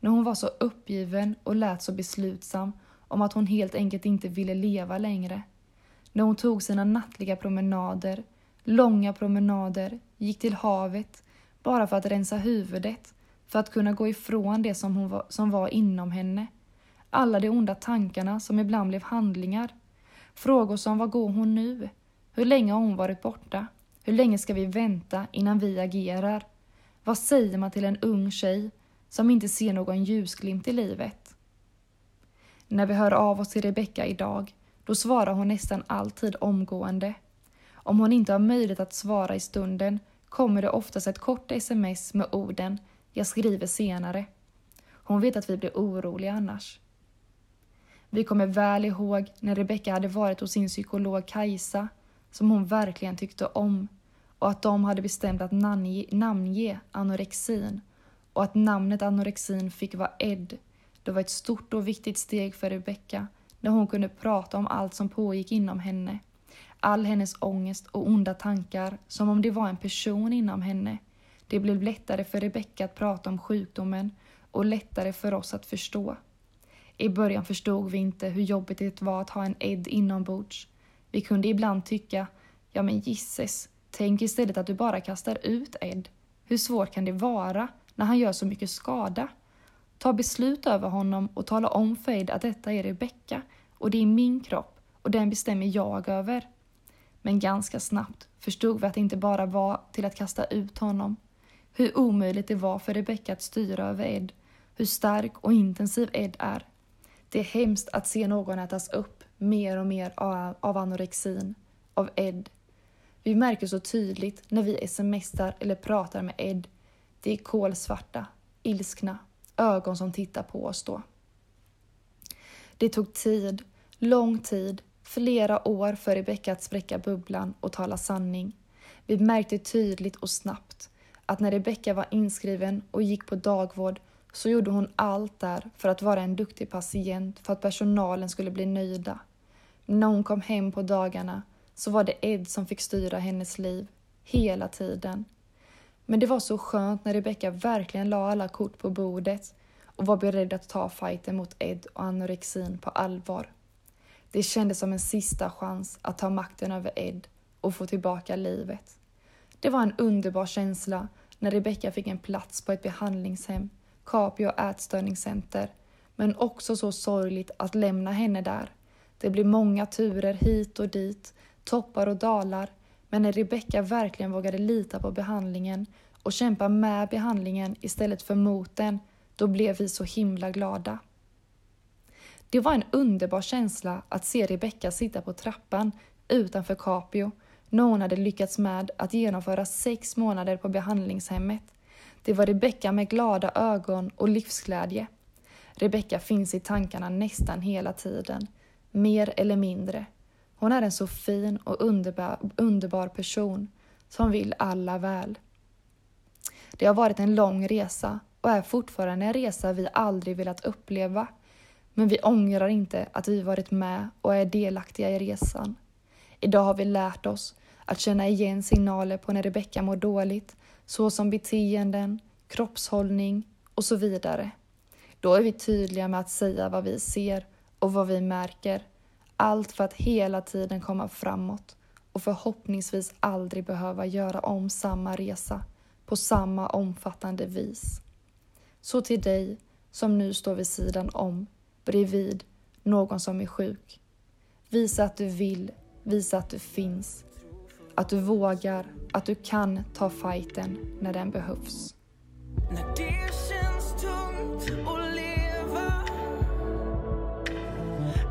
När hon var så uppgiven och lät så beslutsam om att hon helt enkelt inte ville leva längre. När hon tog sina nattliga promenader, långa promenader, gick till havet bara för att rensa huvudet, för att kunna gå ifrån det som, hon var, som var inom henne. Alla de onda tankarna som ibland blev handlingar. Frågor som var går hon nu? Hur länge har hon varit borta? Hur länge ska vi vänta innan vi agerar? Vad säger man till en ung tjej som inte ser någon ljusglimt i livet? När vi hör av oss till Rebecka idag, då svarar hon nästan alltid omgående. Om hon inte har möjlighet att svara i stunden kommer det oftast ett kort sms med orden ”Jag skriver senare”. Hon vet att vi blir oroliga annars. Vi kommer väl ihåg när Rebecka hade varit hos sin psykolog Kajsa, som hon verkligen tyckte om, och att de hade bestämt att namnge, namnge anorexin och att namnet anorexin fick vara Ed. Det var ett stort och viktigt steg för Rebecka när hon kunde prata om allt som pågick inom henne. All hennes ångest och onda tankar som om det var en person inom henne. Det blev lättare för Rebecka att prata om sjukdomen och lättare för oss att förstå. I början förstod vi inte hur jobbigt det var att ha en Ed inombords. Vi kunde ibland tycka, ja men gisses, tänk istället att du bara kastar ut Ed. Hur svårt kan det vara när han gör så mycket skada? Ta beslut över honom och tala om för Ed att detta är Rebecka och det är min kropp och den bestämmer jag över. Men ganska snabbt förstod vi att det inte bara var till att kasta ut honom. Hur omöjligt det var för Rebecca att styra över Ed, hur stark och intensiv Ed är. Det är hemskt att se någon ätas upp mer och mer av anorexin, av Ed. Vi märker så tydligt när vi smsar eller pratar med Ed. Det är kolsvarta, ilskna, ögon som tittar på oss då. Det tog tid, lång tid, flera år för Rebecca att spräcka bubblan och tala sanning. Vi märkte tydligt och snabbt att när Rebecka var inskriven och gick på dagvård så gjorde hon allt där för att vara en duktig patient för att personalen skulle bli nöjda. Men när hon kom hem på dagarna så var det Ed som fick styra hennes liv, hela tiden. Men det var så skönt när Rebecka verkligen la alla kort på bordet och var beredd att ta fighten mot Ed och anorexin på allvar. Det kändes som en sista chans att ta makten över Ed och få tillbaka livet. Det var en underbar känsla när Rebecka fick en plats på ett behandlingshem, Capio ätstörningscenter, men också så sorgligt att lämna henne där. Det blev många turer hit och dit, toppar och dalar, men när Rebecka verkligen vågade lita på behandlingen och kämpa med behandlingen istället för mot den, då blev vi så himla glada. Det var en underbar känsla att se Rebecka sitta på trappan utanför Capio när hon hade lyckats med att genomföra sex månader på behandlingshemmet. Det var Rebecka med glada ögon och livsglädje. Rebecka finns i tankarna nästan hela tiden, mer eller mindre. Hon är en så fin och underbar, underbar person som vill alla väl. Det har varit en lång resa och är fortfarande en resa vi aldrig velat uppleva. Men vi ångrar inte att vi varit med och är delaktiga i resan. Idag har vi lärt oss att känna igen signaler på när Rebecka mår dåligt, såsom beteenden, kroppshållning och så vidare. Då är vi tydliga med att säga vad vi ser och vad vi märker. Allt för att hela tiden komma framåt och förhoppningsvis aldrig behöva göra om samma resa på samma omfattande vis. Så till dig som nu står vid sidan om, bredvid någon som är sjuk. Visa att du vill, visa att du finns, att du vågar, att du kan ta fighten när den behövs. När det känns tungt att leva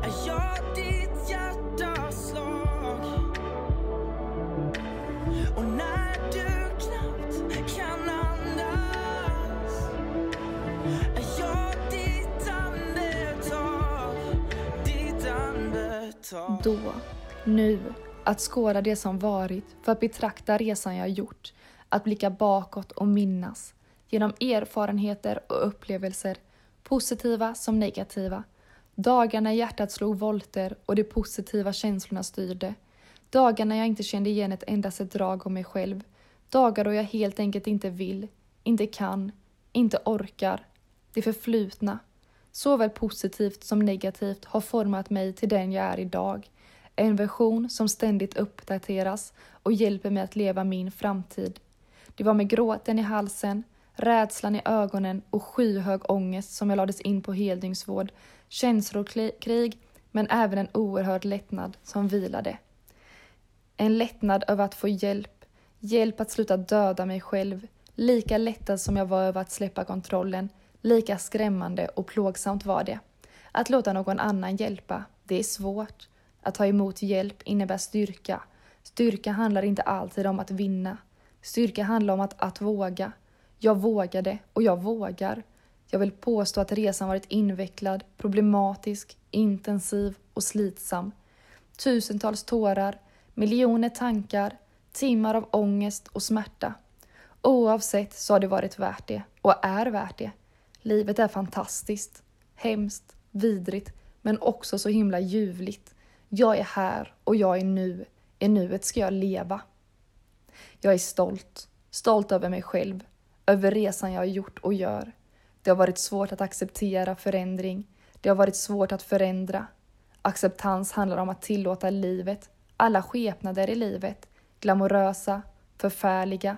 är jag ditt hjärtas slag? Och när du knappt kan andas är jag ditt andetag, ditt andetag. Då, nu att skåda det som varit, för att betrakta resan jag gjort, att blicka bakåt och minnas. Genom erfarenheter och upplevelser, positiva som negativa. Dagar när hjärtat slog volter och de positiva känslorna styrde. Dagar när jag inte kände igen ett endaste drag om mig själv. Dagar då jag helt enkelt inte vill, inte kan, inte orkar. Det förflutna, såväl positivt som negativt, har format mig till den jag är idag. En version som ständigt uppdateras och hjälper mig att leva min framtid. Det var med gråten i halsen, rädslan i ögonen och skyhög ångest som jag lades in på heldygnsvård, känslokrig men även en oerhörd lättnad som vilade. En lättnad över att få hjälp, hjälp att sluta döda mig själv, lika lättad som jag var över att släppa kontrollen, lika skrämmande och plågsamt var det. Att låta någon annan hjälpa, det är svårt. Att ta emot hjälp innebär styrka. Styrka handlar inte alltid om att vinna. Styrka handlar om att, att våga. Jag vågade och jag vågar. Jag vill påstå att resan varit invecklad, problematisk, intensiv och slitsam. Tusentals tårar, miljoner tankar, timmar av ångest och smärta. Oavsett så har det varit värt det och är värt det. Livet är fantastiskt, hemskt, vidrigt, men också så himla ljuvligt. Jag är här och jag är nu. I nuet ska jag leva. Jag är stolt. Stolt över mig själv. Över resan jag har gjort och gör. Det har varit svårt att acceptera förändring. Det har varit svårt att förändra. Acceptans handlar om att tillåta livet, alla skepnader i livet, glamorösa, förfärliga.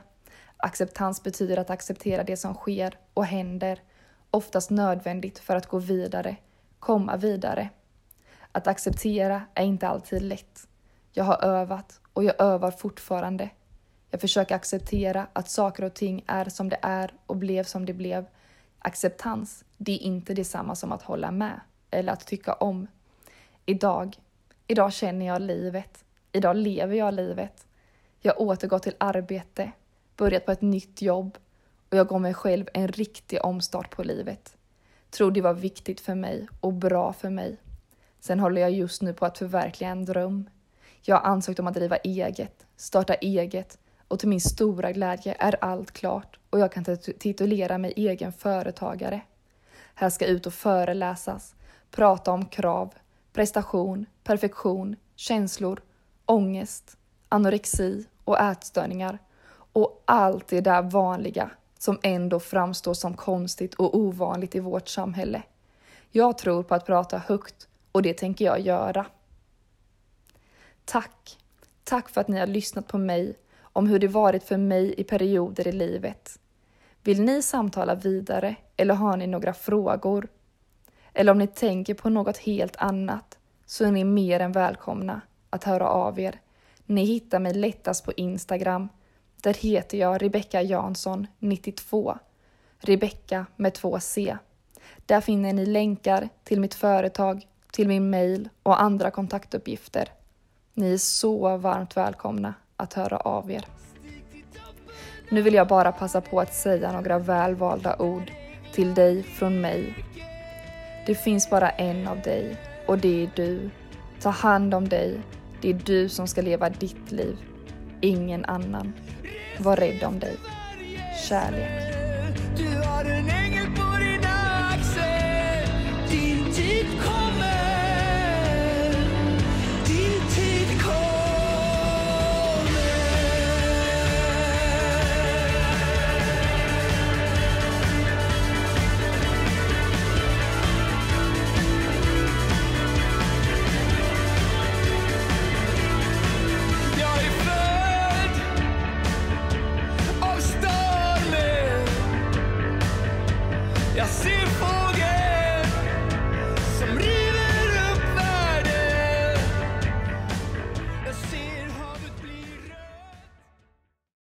Acceptans betyder att acceptera det som sker och händer, oftast nödvändigt för att gå vidare, komma vidare. Att acceptera är inte alltid lätt. Jag har övat och jag övar fortfarande. Jag försöker acceptera att saker och ting är som det är och blev som det blev. Acceptans, det är inte detsamma som att hålla med eller att tycka om. Idag, idag känner jag livet. Idag lever jag livet. Jag återgår till arbete, börjat på ett nytt jobb och jag gav mig själv en riktig omstart på livet. Tror det var viktigt för mig och bra för mig. Sen håller jag just nu på att förverkliga en dröm. Jag har ansökt om att driva eget, starta eget och till min stora glädje är allt klart och jag kan titulera mig egen företagare. Här ska ut och föreläsas, prata om krav, prestation, perfektion, känslor, ångest, anorexi och ätstörningar och allt det där vanliga som ändå framstår som konstigt och ovanligt i vårt samhälle. Jag tror på att prata högt och det tänker jag göra. Tack! Tack för att ni har lyssnat på mig om hur det varit för mig i perioder i livet. Vill ni samtala vidare eller har ni några frågor? Eller om ni tänker på något helt annat så är ni mer än välkomna att höra av er. Ni hittar mig lättast på Instagram. Där heter jag Rebecka Jansson 92. Rebecka med två C. Där finner ni länkar till mitt företag, till min mail och andra kontaktuppgifter. Ni är så varmt välkomna att höra av er. Nu vill jag bara passa på att säga några välvalda ord till dig från mig. Det finns bara en av dig och det är du. Ta hand om dig. Det är du som ska leva ditt liv, ingen annan. Var rädd om dig. Kärlek.